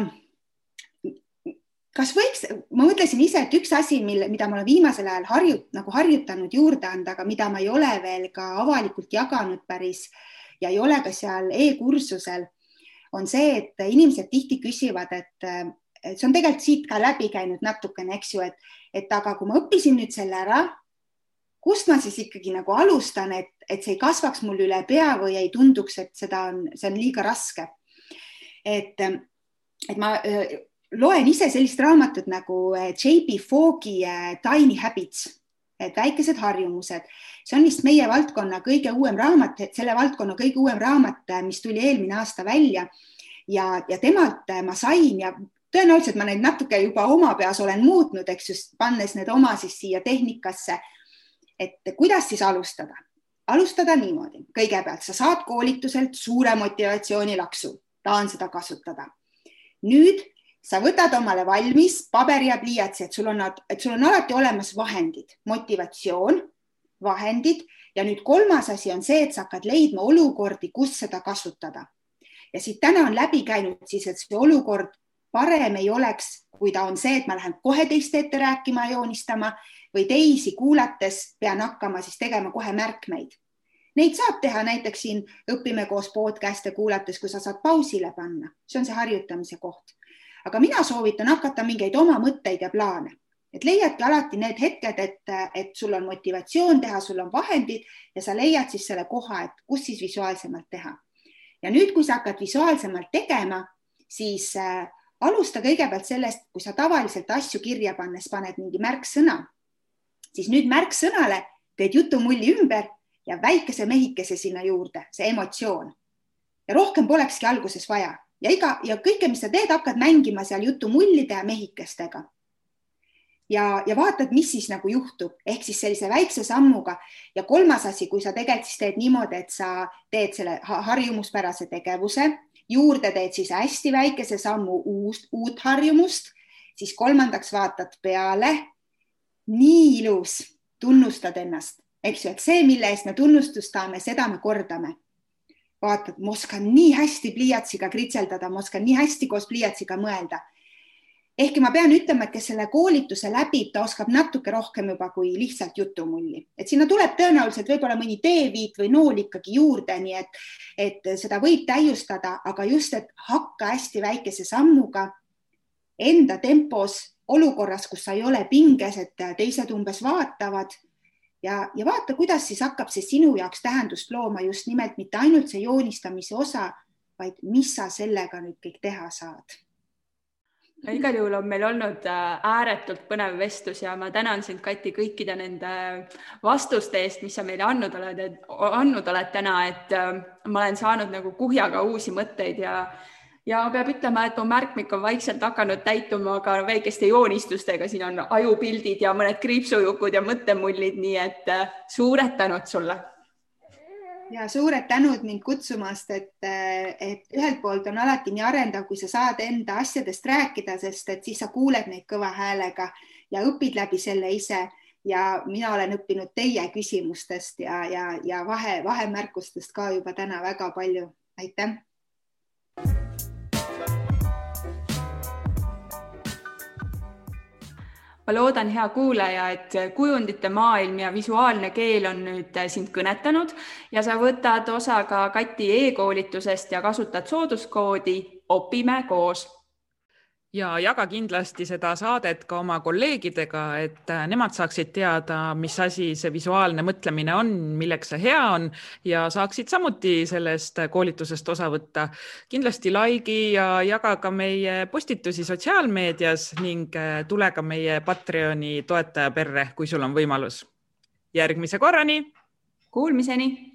kas võiks, ma mõtlesin ise, et üks asi, mille, mida ma olen viimasel ajal harjut, nagu harjutanud juurde anda, aga mida ma ei ole veel ka avalikult jaganud päris ja ei ole ka seal e-kursusel, on see, et inimesed tihti küsivad, et, et see on tegelikult siit ka läbi käinud natukene, eks ju, et, et aga kui ma õppisin nüüd selle ära, kust ma siis ikkagi nagu alustan, et, et see ei kasvaks mul üle pea või ei tunduks, et seda on, see on liiga raske. et, et ma loen ise sellist raamatut nagu eh, J.B. Foggi eh, Tiny Habits, et väikesed harjumused. see on vist meie valdkonna kõige uuem raamat, selle valdkonna kõige uuem raamat, mis tuli eelmine aasta välja ja, ja temalt ma sain ja tõenäoliselt ma neid natuke juba oma peas olen muutnud, eks just pannes need oma siis siia tehnikasse. et kuidas siis alustada? alustada niimoodi, kõigepealt sa saad koolituselt suure motivatsioonilaksu, tahan seda kasutada. nüüd sa võtad omale valmis paberi ja pliiatsi, et sul on, et sul on alati olemas vahendid, motivatsioon, vahendid ja nüüd kolmas asi on see, et sa hakkad leidma olukordi, kus seda kasutada. ja siit täna on läbi käinud siis, et see olukord parem ei oleks, kui ta on see, et ma lähen kohe teiste ette rääkima ja joonistama või teisi kuulates pean hakkama siis tegema kohe märkmeid. Neid saab teha näiteks siin Õpime koos podcast'e kuulates, kui sa saad pausile panna, see on see harjutamise koht aga mina soovitan hakata mingeid oma mõtteid ja plaane, et leiadki alati need hetked, et, et sul on motivatsioon teha, sul on vahendid ja sa leiad siis selle koha, et kus siis visuaalsemalt teha. ja nüüd, kui sa hakkad visuaalsemalt tegema, siis äh, alusta kõigepealt sellest, kui sa tavaliselt asju kirja pannes paned mingi märksõna, siis nüüd märksõnale teed jutumulli ümber ja väikese mehikese sinna juurde, see emotsioon. ja rohkem polekski alguses vaja ja iga ja kõike, mis sa teed, hakkad mängima seal jutumullide ja mehikestega. ja, ja vaatad, mis siis nagu juhtub, ehk siis sellise väikse sammuga ja kolmas asi, kui sa tegelikult siis teed niimoodi, et sa teed selle harjumuspärase tegevuse, juurde teed siis hästi väikese sammu uust, uut harjumust, siis kolmandaks vaatad peale. nii ilus, tunnustad ennast, eks ju, et see, mille eest me tunnustust tahame, seda me kordame vaatad, ma oskan nii hästi pliiatsiga kritseldada, ma oskan nii hästi koos pliiatsiga mõelda. ehkki ma pean ütlema, et kes selle koolituse läbib, ta oskab natuke rohkem juba kui lihtsalt jutumulli, et sinna tuleb tõenäoliselt võib-olla mõni teeviit või nool ikkagi juurde, nii et, et seda võib täiustada, aga just, et hakka hästi väikese sammuga enda tempos olukorras, kus sa ei ole pinges, et teised umbes vaatavad ja, ja vaata, kuidas siis hakkab see sinu jaoks tähendust looma just nimelt mitte ainult see joonistamise osa, vaid mis sa sellega nüüd kõik teha saad. No igal juhul on meil olnud äh, ääretult põnev vestlus ja ma tänan sind, Kati, kõikide nende vastuste eest, mis sa meile andnud oled, andnud oled täna, et äh, ma olen saanud nagu kuhjaga uusi mõtteid ja ja peab ütlema, et mu märkmik on vaikselt hakanud täituma ka väikeste joonistustega, siin on ajupildid ja mõned kriipsujukud ja mõttemullid, nii et äh, suured tänud sulle. ja suured tänud mind kutsumast, et, äh, et ühelt poolt on alati nii arendav, kui sa saad enda asjadest rääkida, sest et siis sa kuuled neid kõva häälega ja õpid läbi selle ise ja mina olen õppinud teie küsimustest ja, ja, ja vahe, vahemärkustest ka juba täna väga palju. aitäh ma loodan, hea kuulaja, et kujundite maailm ja visuaalne keel on nüüd sind kõnetanud ja sa võtad osa ka Kati e-koolitusest ja kasutad sooduskoodi opime koos. Ja jaga kindlasti seda saadet ka oma kolleegidega, et äh, nemad saaksid teada, mis asi see visuaalne mõtlemine on, milleks see hea on ja saaksid samuti sellest koolitusest osa võtta. kindlasti like'i ja jaga ka meie postitusi sotsiaalmeedias ning äh, tule ka meie Patreoni toetajaperre, kui sul on võimalus. järgmise korrani. Kuulmiseni